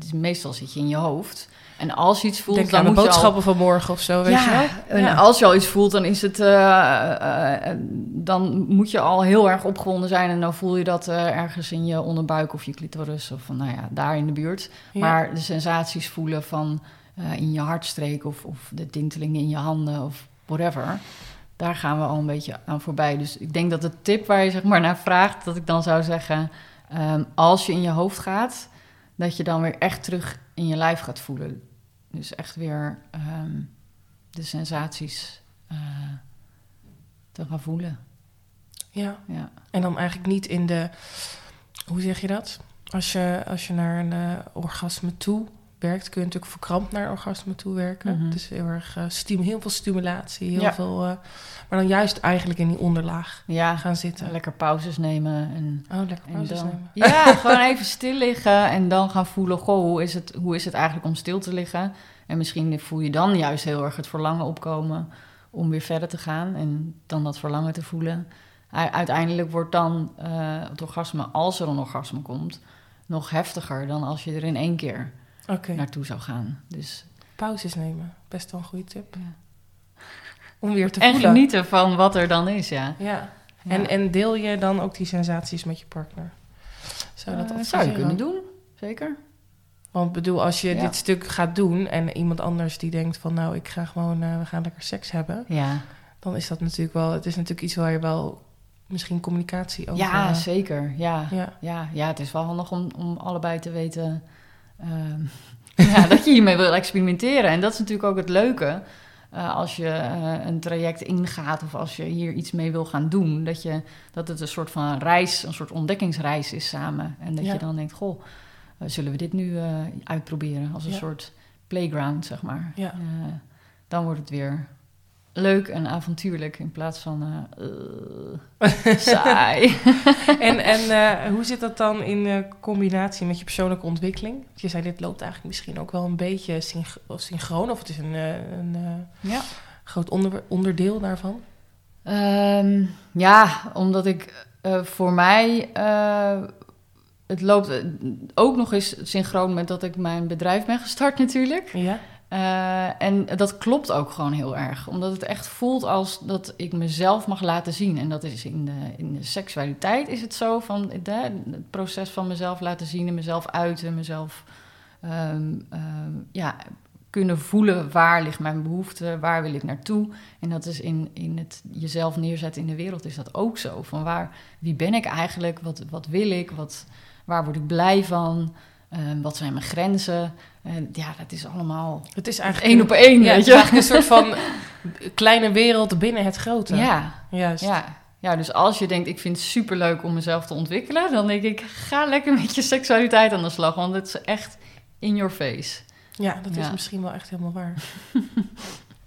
Speaker 1: is- meestal zit je in je hoofd. En als je iets voelt,
Speaker 2: Denk
Speaker 1: dan
Speaker 2: aan de
Speaker 1: al...
Speaker 2: boodschappen van morgen of zo, weet je wel?
Speaker 1: en
Speaker 2: Ja.
Speaker 1: als je al iets voelt, dan is het... eh, eh, eh, dan moet je al heel erg opgewonden zijn... en dan voel je dat eh, ergens in je onderbuik of je clitoris... of van, nou ja, daar in de buurt. Maar de sensaties voelen van eh, in je hartstreek... Of, of de tintelingen in je handen of whatever... daar gaan we al een beetje aan voorbij. Dus ik denk dat de tip waar je zeg maar naar vraagt... dat ik dan zou zeggen... ehm, als je in je hoofd gaat... dat je dan weer echt terug in je lijf gaat voelen. Dus echt weer ehm, de sensaties eh, te gaan voelen.
Speaker 2: ja.
Speaker 1: Ja.
Speaker 2: En dan eigenlijk niet in de... Hoe zeg je dat? Als je, als je naar een eh, orgasme toe werkt... kun je natuurlijk verkrampt naar orgasme toe werken.
Speaker 1: Mhm.
Speaker 2: Het is heel erg... eh, stim, heel veel stimulatie, heel
Speaker 1: Ja.
Speaker 2: veel... eh, maar dan juist eigenlijk in die onderlaag
Speaker 1: ja,
Speaker 2: gaan zitten.
Speaker 1: lekker pauzes nemen en
Speaker 2: Oh, lekker pauzes
Speaker 1: dan,
Speaker 2: nemen.
Speaker 1: ja, gewoon even stil liggen en dan gaan voelen: goh, hoe is, het, hoe is het eigenlijk om stil te liggen? En misschien voel je dan juist heel erg het verlangen opkomen om weer verder te gaan en dan dat verlangen te voelen. Uiteindelijk wordt dan eh, het orgasme, als er een orgasme komt, nog heftiger dan als je er in één keer Naartoe zou gaan. Dus,
Speaker 2: pauzes nemen. Best wel een goede tip.
Speaker 1: Ja.
Speaker 2: Om weer te
Speaker 1: en
Speaker 2: voelen.
Speaker 1: genieten van wat er dan is, ja.
Speaker 2: Ja.
Speaker 1: Ja.
Speaker 2: En, en deel je dan ook die sensaties met je partner? Zou dat adviseren?
Speaker 1: zou je kunnen doen, zeker.
Speaker 2: Want ik bedoel, als je
Speaker 1: Ja.
Speaker 2: dit stuk gaat doen en iemand anders die denkt van nou, ik ga gewoon, eh, we gaan lekker seks hebben,
Speaker 1: Ja,
Speaker 2: dan is dat natuurlijk wel, het is natuurlijk iets waar je wel misschien communicatie over.
Speaker 1: ja zeker. Ja.
Speaker 2: ja.
Speaker 1: Ja, ja, het is wel handig om, om allebei te weten ja, dat je hiermee wil experimenteren. En dat is natuurlijk ook het leuke. eh, als je eh, een traject ingaat of als je hier iets mee wil gaan doen, dat, je, dat het een soort van reis, een soort ontdekkingsreis is samen. En dat
Speaker 2: Ja.
Speaker 1: je dan denkt, goh, eh, zullen we dit nu uitproberen als een
Speaker 2: Ja.
Speaker 1: soort playground, zeg maar.
Speaker 2: Ja.
Speaker 1: Dan wordt het weer leuk en avontuurlijk in plaats van eh, eh, saai.
Speaker 2: En, en eh, hoe zit dat dan in combinatie met je persoonlijke ontwikkeling? Je zei, dit loopt eigenlijk misschien ook wel een beetje synch- synchroon, of het is een, een
Speaker 1: ja.
Speaker 2: groot onder- onderdeel daarvan.
Speaker 1: Ehm, ja, omdat ik voor mij. het loopt ook nog eens synchroon met dat ik mijn bedrijf ben gestart, natuurlijk.
Speaker 2: Ja.
Speaker 1: Eh, en dat klopt ook gewoon heel erg. Omdat het echt voelt als dat ik mezelf mag laten zien. En dat is in de, in de seksualiteit is het zo van de, het proces van mezelf laten zien en mezelf uiten, mezelf ehm, ehm, ja, kunnen voelen waar ligt mijn behoefte, waar wil ik naartoe. En dat is in, in het jezelf neerzetten in de wereld is dat ook zo. Van waar, wie ben ik eigenlijk? Wat, wat wil ik? Wat, waar word ik blij van? Ehm, wat zijn mijn grenzen? En ja, dat is allemaal
Speaker 2: Het is eigenlijk
Speaker 1: één op één,
Speaker 2: ja, het
Speaker 1: weet je?
Speaker 2: eigenlijk een soort van kleine wereld binnen het grote.
Speaker 1: Ja,
Speaker 2: Juist.
Speaker 1: ja. Ja, dus als je denkt, ik vind het superleuk om mezelf te ontwikkelen... dan denk ik, ga lekker met je seksualiteit aan de slag. Want het is echt in your face.
Speaker 2: Ja, dat is misschien wel echt helemaal waar.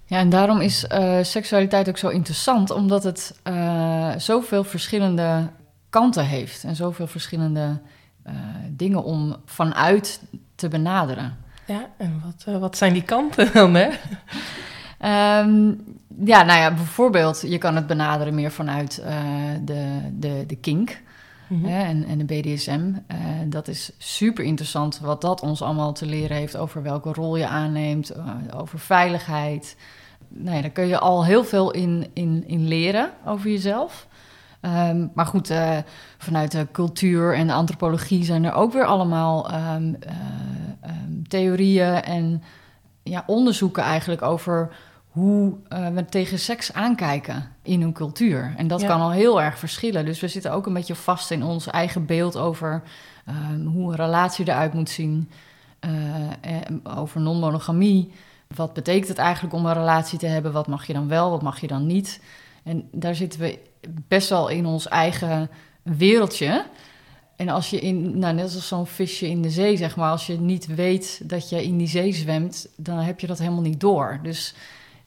Speaker 1: Ja, en daarom is eh, seksualiteit ook zo interessant... omdat het eh, zoveel verschillende kanten heeft... en zoveel verschillende eh, dingen om vanuit te benaderen.
Speaker 2: Ja, en wat, eh, wat zijn die kanten dan, hè?
Speaker 1: Ehm, ja, nou ja, bijvoorbeeld, je kan het benaderen meer vanuit eh, de, de, de kink
Speaker 2: Mhm.
Speaker 1: hè, en, en de BDSM. Eh, dat is super interessant wat dat ons allemaal te leren heeft over welke rol je aanneemt, over veiligheid. Nou ja, daar kun je al heel veel in, in, in leren over jezelf. Ehm, maar goed, vanuit de cultuur en de antropologie zijn er ook weer allemaal ehm, eh, ehm, theorieën en ja, onderzoeken eigenlijk over hoe eh, we tegen seks aankijken in een cultuur. En dat
Speaker 2: Ja.
Speaker 1: kan al heel erg verschillen. Dus we zitten ook een beetje vast in ons eigen beeld over ehm, hoe een relatie eruit moet zien. eh, over non-monogamie. Wat betekent het eigenlijk om een relatie te hebben? Wat mag je dan wel, wat mag je dan niet? En daar zitten we best wel in ons eigen wereldje. En als je in, nou, net als zo'n visje in de zee, zeg maar, als je niet weet dat je in die zee zwemt, dan heb je dat helemaal niet door. Dus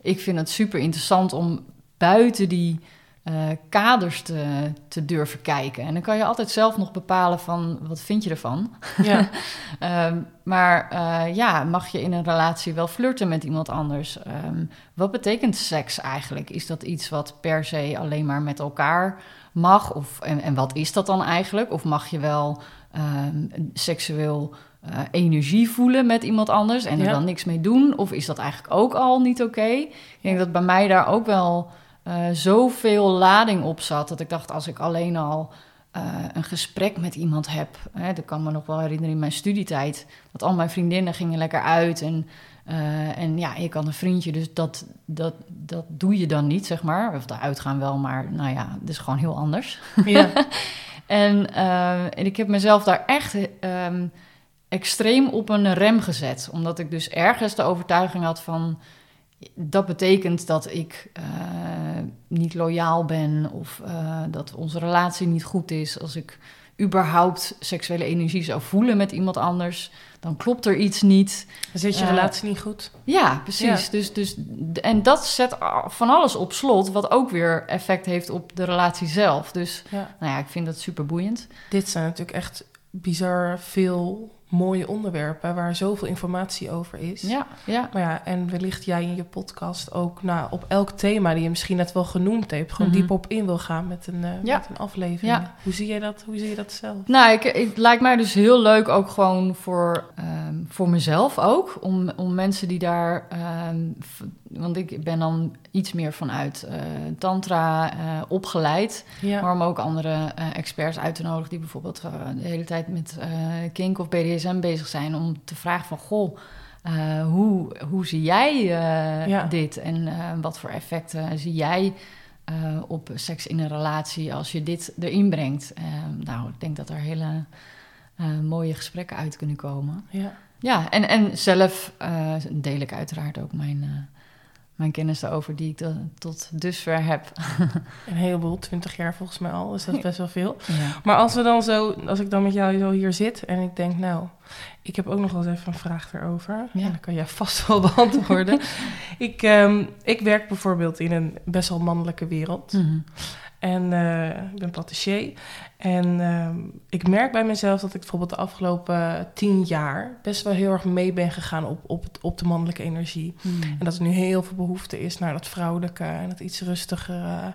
Speaker 1: ik vind het super interessant om buiten die eh, kaders te, te durven kijken. En dan kan je altijd zelf nog bepalen van wat vind je ervan.
Speaker 2: Ja.
Speaker 1: Ehm, maar eh, ja, mag je in een relatie wel flirten met iemand anders? Ehm, wat betekent seks eigenlijk? Is dat iets wat per se alleen maar met elkaar mag? Of, en, en wat is dat dan eigenlijk? Of mag je wel ehm, seksueel eh, energie voelen met iemand anders en er
Speaker 2: Ja.
Speaker 1: dan niks mee doen? Of is dat eigenlijk ook al niet oké? Ik denk dat bij mij daar ook wel eh, zoveel lading op zat dat ik dacht, als ik alleen al eh, een gesprek met iemand heb, hè, dat kan me nog wel herinneren in mijn studietijd, dat al mijn vriendinnen gingen lekker uit en eh, en ja, ik had een vriendje, dus dat, dat, dat doe je dan niet, zeg maar. Of de uitgaan wel, maar nou ja, het is gewoon heel anders.
Speaker 2: ja.
Speaker 1: En, eh, en ik heb mezelf daar echt ehm, extreem op een rem gezet. Omdat ik dus ergens de overtuiging had van... dat betekent dat ik eh, niet loyaal ben... of dat onze relatie niet goed is. Als ik überhaupt seksuele energie zou voelen met iemand anders... dan klopt er iets niet.
Speaker 2: Dan zit je
Speaker 1: Eh,
Speaker 2: relatie niet goed.
Speaker 1: Ja, precies. Dus, dus, en dat zet van alles op slot... wat ook weer effect heeft op de relatie zelf. Dus
Speaker 2: Ja.
Speaker 1: nou ja, ik vind dat super boeiend.
Speaker 2: Dit zijn natuurlijk echt bizar veel mooie onderwerpen waar zoveel informatie over is.
Speaker 1: Ja, ja.
Speaker 2: Maar ja, en wellicht jij in je podcast ook nou, op elk thema die je misschien net wel genoemd hebt, gewoon
Speaker 1: Mhm.
Speaker 2: diep op in wil gaan met een, eh,
Speaker 1: Ja.
Speaker 2: met een aflevering.
Speaker 1: Ja.
Speaker 2: Hoe zie je dat? Hoe zie je dat zelf?
Speaker 1: Nou, ik, het lijkt mij dus heel leuk ook gewoon voor, ehm, voor mezelf ook. Om, om mensen die daar... ehm, want ik ben dan iets meer vanuit eh, tantra eh, opgeleid.
Speaker 2: Ja.
Speaker 1: Maar om ook andere experts uit te nodigen... die bijvoorbeeld de hele tijd met kink of BDSM bezig zijn... om te vragen van, goh, eh, hoe, hoe zie jij eh,
Speaker 2: Ja.
Speaker 1: dit? En eh, wat voor effecten zie jij op seks in een relatie... als je dit erin brengt? Eh, nou, ik denk dat er hele mooie gesprekken uit kunnen komen.
Speaker 2: ja.
Speaker 1: Ja, en, en zelf deel ik uiteraard ook mijn... mijn kennis daarover die ik tot dusver heb.
Speaker 2: Een heleboel, twintig jaar volgens mij al, dus dat is best wel veel.
Speaker 1: Ja.
Speaker 2: Maar als we dan zo, als ik dan met jou zo hier zit en ik denk, nou, ik heb ook nog wel eens even een vraag erover.
Speaker 1: Ja.
Speaker 2: En dan kan jij vast wel beantwoorden. ik, ehm, ik werk bijvoorbeeld in een best wel mannelijke wereld.
Speaker 1: Mhm.
Speaker 2: En eh, ik ben patissier. En ehm, ik merk bij mezelf dat ik bijvoorbeeld de afgelopen tien jaar best wel heel erg mee ben gegaan op, op, het, op de mannelijke energie.
Speaker 1: Mhm.
Speaker 2: En dat er nu heel veel behoefte is naar dat vrouwelijke en dat iets rustigere.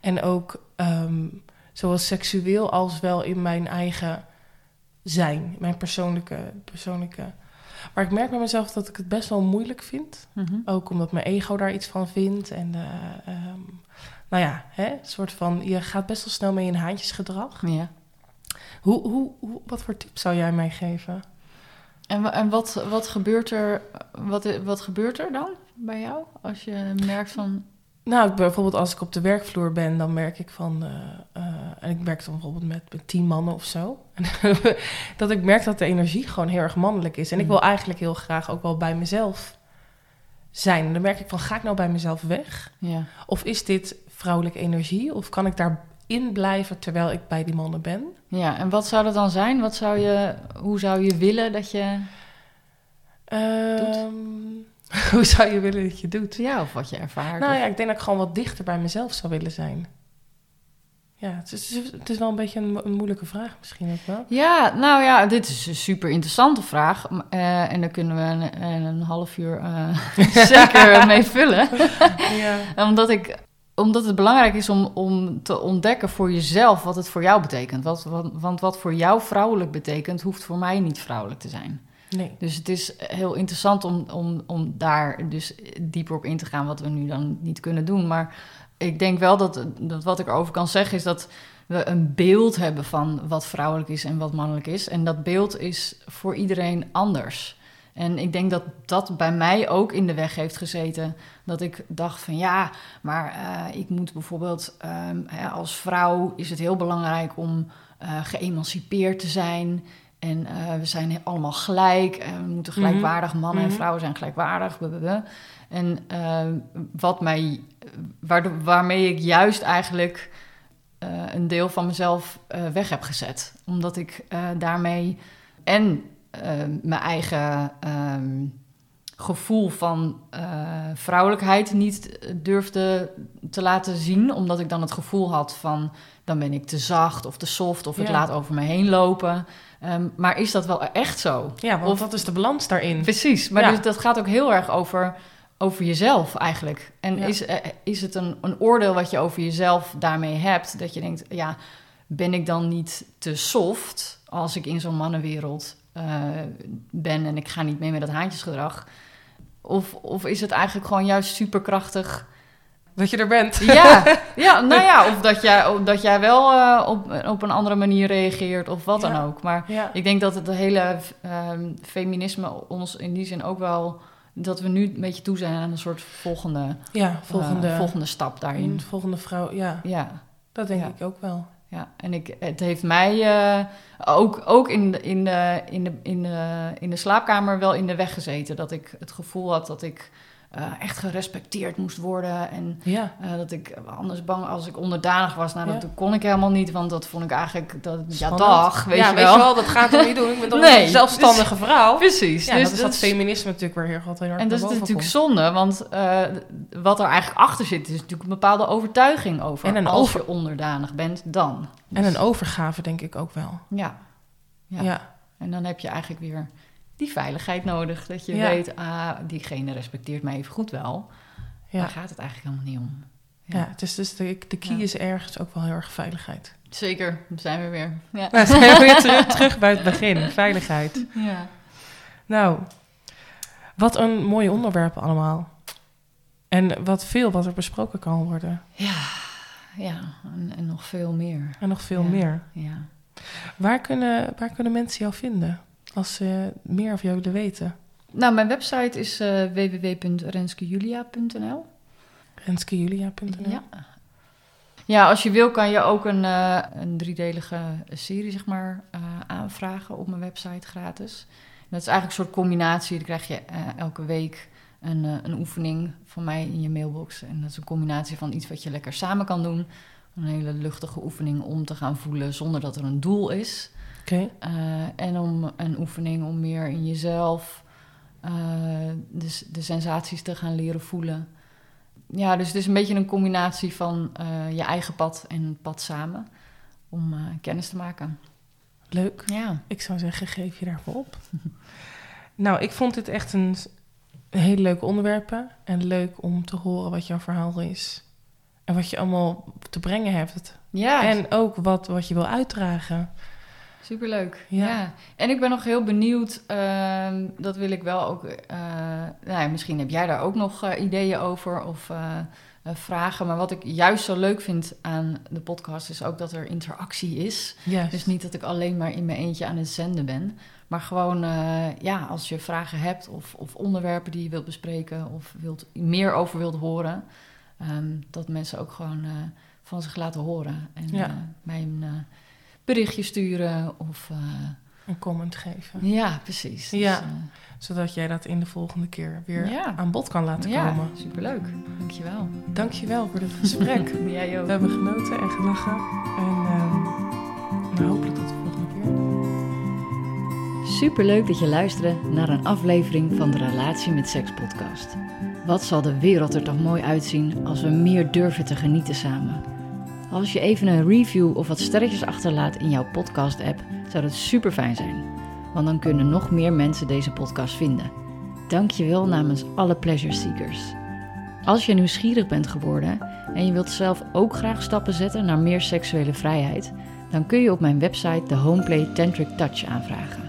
Speaker 2: En ook ehm, zowel seksueel als wel in mijn eigen zijn, mijn persoonlijke, persoonlijke. Maar ik merk bij mezelf dat ik het best wel moeilijk vind.
Speaker 1: Mhm.
Speaker 2: Ook omdat mijn ego daar iets van vindt. En eh, ehm, nou ja, hè, een soort van, je gaat best wel snel mee in haantjesgedrag.
Speaker 1: Ja.
Speaker 2: Hoe, hoe, hoe, wat voor tips zou jij mij geven?
Speaker 1: En, en wat, wat, gebeurt er, wat, wat gebeurt er dan bij jou? Als je merkt van...
Speaker 2: Nou, bijvoorbeeld als ik op de werkvloer ben, dan merk ik van... eh, eh, en ik werk dan bijvoorbeeld met, met tien mannen of zo. dat ik merk dat de energie gewoon heel erg mannelijk is. En ik
Speaker 1: Mm.
Speaker 2: wil eigenlijk heel graag ook wel bij mezelf zijn. En dan merk ik van, ga ik nou bij mezelf weg?
Speaker 1: Ja.
Speaker 2: Of is dit vrouwelijke energie? Of kan ik daarin blijven terwijl ik bij die mannen ben?
Speaker 1: ja, en wat zou dat dan zijn? Wat zou je, hoe zou je willen dat je...
Speaker 2: Ehm, hoe zou je willen dat je doet?
Speaker 1: Ja, of wat je ervaart?
Speaker 2: Nou
Speaker 1: of-
Speaker 2: ja, ik denk dat ik gewoon wat dichter bij mezelf zou willen zijn. Ja, het is, het is wel een beetje een, mo- een moeilijke vraag misschien ook wel.
Speaker 1: Ja, nou ja, dit is een super interessante vraag. Eh, en daar kunnen we een, een half uur eh, zeker mee vullen.
Speaker 2: Ja,
Speaker 1: Omdat, ik, omdat het belangrijk is om, om te ontdekken voor jezelf wat het voor jou betekent. Wat, wat, want wat voor jou vrouwelijk betekent, hoeft voor mij niet vrouwelijk te zijn.
Speaker 2: nee.
Speaker 1: Dus het is heel interessant om, om, om daar dus dieper op in te gaan, wat we nu dan niet kunnen doen. Maar ik denk wel dat, dat wat ik erover kan zeggen is dat we een beeld hebben van wat vrouwelijk is en wat mannelijk is. En dat beeld is voor iedereen anders. En ik denk dat dat bij mij ook in de weg heeft gezeten. Dat ik dacht van ja, maar eh, ik moet bijvoorbeeld ehm, hè, als vrouw is het heel belangrijk om eh, geëmancipeerd te zijn. En eh, we zijn allemaal gelijk. En we moeten gelijkwaardig, mannen en
Speaker 2: Mhm.
Speaker 1: vrouwen zijn gelijkwaardig. blablabla. En wat mij, waarmee ik juist eigenlijk een deel van mezelf weg heb gezet. Omdat ik daarmee en mijn eigen ehm, gevoel van eh, vrouwelijkheid niet durfde te laten zien. Omdat ik dan het gevoel had van dan ben ik te zacht of te soft of ik
Speaker 2: Ja.
Speaker 1: laat over me heen lopen. Ehm, maar is dat wel echt zo?
Speaker 2: Ja, want
Speaker 1: Of-
Speaker 2: wat is de balans daarin?
Speaker 1: Precies, maar
Speaker 2: Ja.
Speaker 1: dus dat gaat ook heel erg over, over jezelf eigenlijk. En
Speaker 2: Ja.
Speaker 1: is, eh, is het een, een oordeel wat je over jezelf daarmee hebt, dat je denkt, ja, ben ik dan niet te soft als ik in zo'n mannenwereld eh, ben en ik ga niet mee met dat haantjesgedrag? Of, of is het eigenlijk gewoon juist superkrachtig?
Speaker 2: Dat je er bent.
Speaker 1: Ja, ja nou ja, of dat jij, of dat jij wel eh, op, op een andere manier reageert of wat
Speaker 2: Ja.
Speaker 1: dan ook. Maar
Speaker 2: Ja.
Speaker 1: ik denk dat het hele ehm, feminisme ons in die zin ook wel... dat we nu een beetje toe zijn aan een soort volgende,
Speaker 2: Ja, volgende,
Speaker 1: eh, volgende stap daarin.
Speaker 2: een volgende vrouw. Ja,
Speaker 1: Ja,
Speaker 2: dat denk
Speaker 1: Ja.
Speaker 2: ik ook wel.
Speaker 1: Ja, en ik, het heeft mij eh, ook, ook in, de, in, de, in, de, in, de, in de slaapkamer wel in de weg gezeten. Dat ik het gevoel had dat ik eh, echt gerespecteerd moest worden. En
Speaker 2: Ja,
Speaker 1: eh, dat ik anders bang als ik onderdanig was. Nou, dat
Speaker 2: Ja.
Speaker 1: kon ik helemaal niet, want dat vond ik eigenlijk... Dat, ja, dag, weet
Speaker 2: ja,
Speaker 1: je
Speaker 2: weet
Speaker 1: wel.
Speaker 2: je wel, dat gaat er niet doen. Ik ben toch
Speaker 1: Nee,
Speaker 2: een zelfstandige vrouw.
Speaker 1: Precies.
Speaker 2: Ja,
Speaker 1: dus
Speaker 2: dat is dat
Speaker 1: is-
Speaker 2: feminisme natuurlijk weer heel, erg
Speaker 1: En dat is
Speaker 2: naar boven
Speaker 1: natuurlijk
Speaker 2: komt.
Speaker 1: zonde, want eh, wat er eigenlijk achter zit, is natuurlijk een bepaalde overtuiging over.
Speaker 2: En een
Speaker 1: als
Speaker 2: over-
Speaker 1: je onderdanig bent, dan.
Speaker 2: En
Speaker 1: Dus,
Speaker 2: een overgave denk ik ook wel.
Speaker 1: Ja. Ja, En dan heb je eigenlijk weer die veiligheid nodig. Dat je
Speaker 2: Ja.
Speaker 1: weet, ah, diegene respecteert mij even goed wel.
Speaker 2: ja.
Speaker 1: Daar gaat het eigenlijk helemaal niet om.
Speaker 2: ja. het is dus de, de key is ergens ook wel heel erg veiligheid.
Speaker 1: Zeker, daar zijn we weer. Ja.
Speaker 2: Nou, zijn we weer terug, terug bij het begin, veiligheid.
Speaker 1: ja.
Speaker 2: Nou, wat een mooie onderwerpen allemaal. En wat veel wat er besproken kan worden.
Speaker 1: Ja, ja. En, en nog veel meer.
Speaker 2: En nog veel meer.
Speaker 1: Ja.
Speaker 2: Waar kunnen, waar kunnen mensen jou vinden als ze meer over jou willen weten?
Speaker 1: Nou, mijn website is eh www.renskejulia.nl.
Speaker 2: Renskejulia.nl
Speaker 1: Ja. Ja, als je wil kan je ook een, eh, een driedelige serie zeg maar, eh, aanvragen op mijn website gratis. Dat is eigenlijk een soort combinatie. Dan krijg je eh, elke week een, eh, een oefening van mij in je mailbox. En dat is een combinatie van iets wat je lekker samen kan doen. Een hele luchtige oefening om te gaan voelen zonder dat er een doel is. Eh, en om een oefening om meer in jezelf eh, de, de sensaties te gaan leren voelen. Ja, dus het is een beetje een combinatie van eh, je eigen pad en het pad samen. Om kennis te maken.
Speaker 2: leuk.
Speaker 1: Ja.
Speaker 2: Ik zou zeggen, geef je daarvoor op. nou, ik vond dit echt een, een hele leuke onderwerpen. En leuk om te horen wat jouw verhaal is. En wat je allemaal te brengen hebt.
Speaker 1: Ja,
Speaker 2: En ook wat, wat je wil uitdragen.
Speaker 1: Superleuk.
Speaker 2: Ja.
Speaker 1: Ja. En ik ben nog heel benieuwd, ehm, dat wil ik wel ook... eh, nou ja, misschien heb jij daar ook nog eh, ideeën over of eh, vragen. Maar wat ik juist zo leuk vind aan de podcast... is ook dat er interactie is. Dus niet dat ik alleen maar in mijn eentje aan het zenden ben. Maar gewoon, ja, als je vragen hebt of, of onderwerpen die je wilt bespreken of wilt, meer over wilt horen, ehm, dat mensen ook gewoon van zich laten horen. En
Speaker 2: Ja.
Speaker 1: mij een eh, berichtje sturen of... eh,
Speaker 2: Een comment geven.
Speaker 1: ja, precies. Dus,
Speaker 2: Ja.
Speaker 1: eh,
Speaker 2: Zodat jij dat in de volgende keer weer
Speaker 1: Ja.
Speaker 2: aan bod kan laten
Speaker 1: ja,
Speaker 2: komen.
Speaker 1: superleuk. Dankjewel.
Speaker 2: Dankjewel voor dit gesprek.
Speaker 1: Jij
Speaker 2: We
Speaker 1: ook.
Speaker 2: hebben genoten en gelachen. En ehm, nou, hopelijk tot de volgende keer.
Speaker 1: Superleuk dat je luisterde naar een aflevering van de Relatie met Seks podcast. Wat zal de wereld er toch mooi uitzien als we meer durven te genieten samen. Als je even een review of wat sterretjes achterlaat in jouw podcast app, zou dat super fijn zijn. Want dan kunnen nog meer mensen deze podcast vinden. Dank je wel namens alle pleasure seekers. Als je nieuwsgierig bent geworden en je wilt zelf ook graag stappen zetten naar meer seksuele vrijheid, dan kun je op mijn website de Homeplay Tantric Touch aanvragen.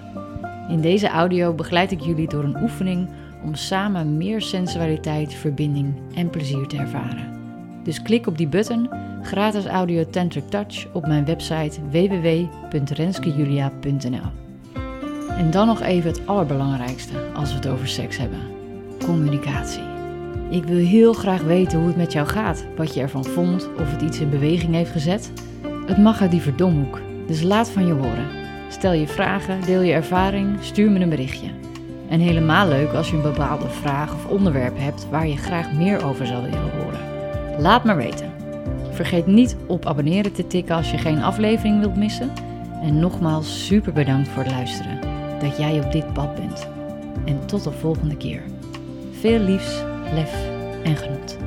Speaker 1: In deze audio begeleid ik jullie door een oefening om samen meer sensualiteit, verbinding en plezier te ervaren. Dus klik op die button, gratis audio Tantric Touch, op mijn website www.renskejulia.nl. En dan nog even het allerbelangrijkste als we het over seks hebben: communicatie. Ik wil heel graag weten hoe het met jou gaat, wat je ervan vond, of het iets in beweging heeft gezet. Het mag uit die verdomhoek, dus laat van je horen. Stel je vragen, deel je ervaring, stuur me een berichtje. En helemaal leuk als je een bepaalde vraag of onderwerp hebt waar je graag meer over zou willen horen. Laat maar weten. Vergeet niet op abonneren te tikken als je geen aflevering wilt missen. En nogmaals super bedankt voor het luisteren. Dat jij op dit pad bent. En tot de volgende keer. Veel liefs, lef en genot.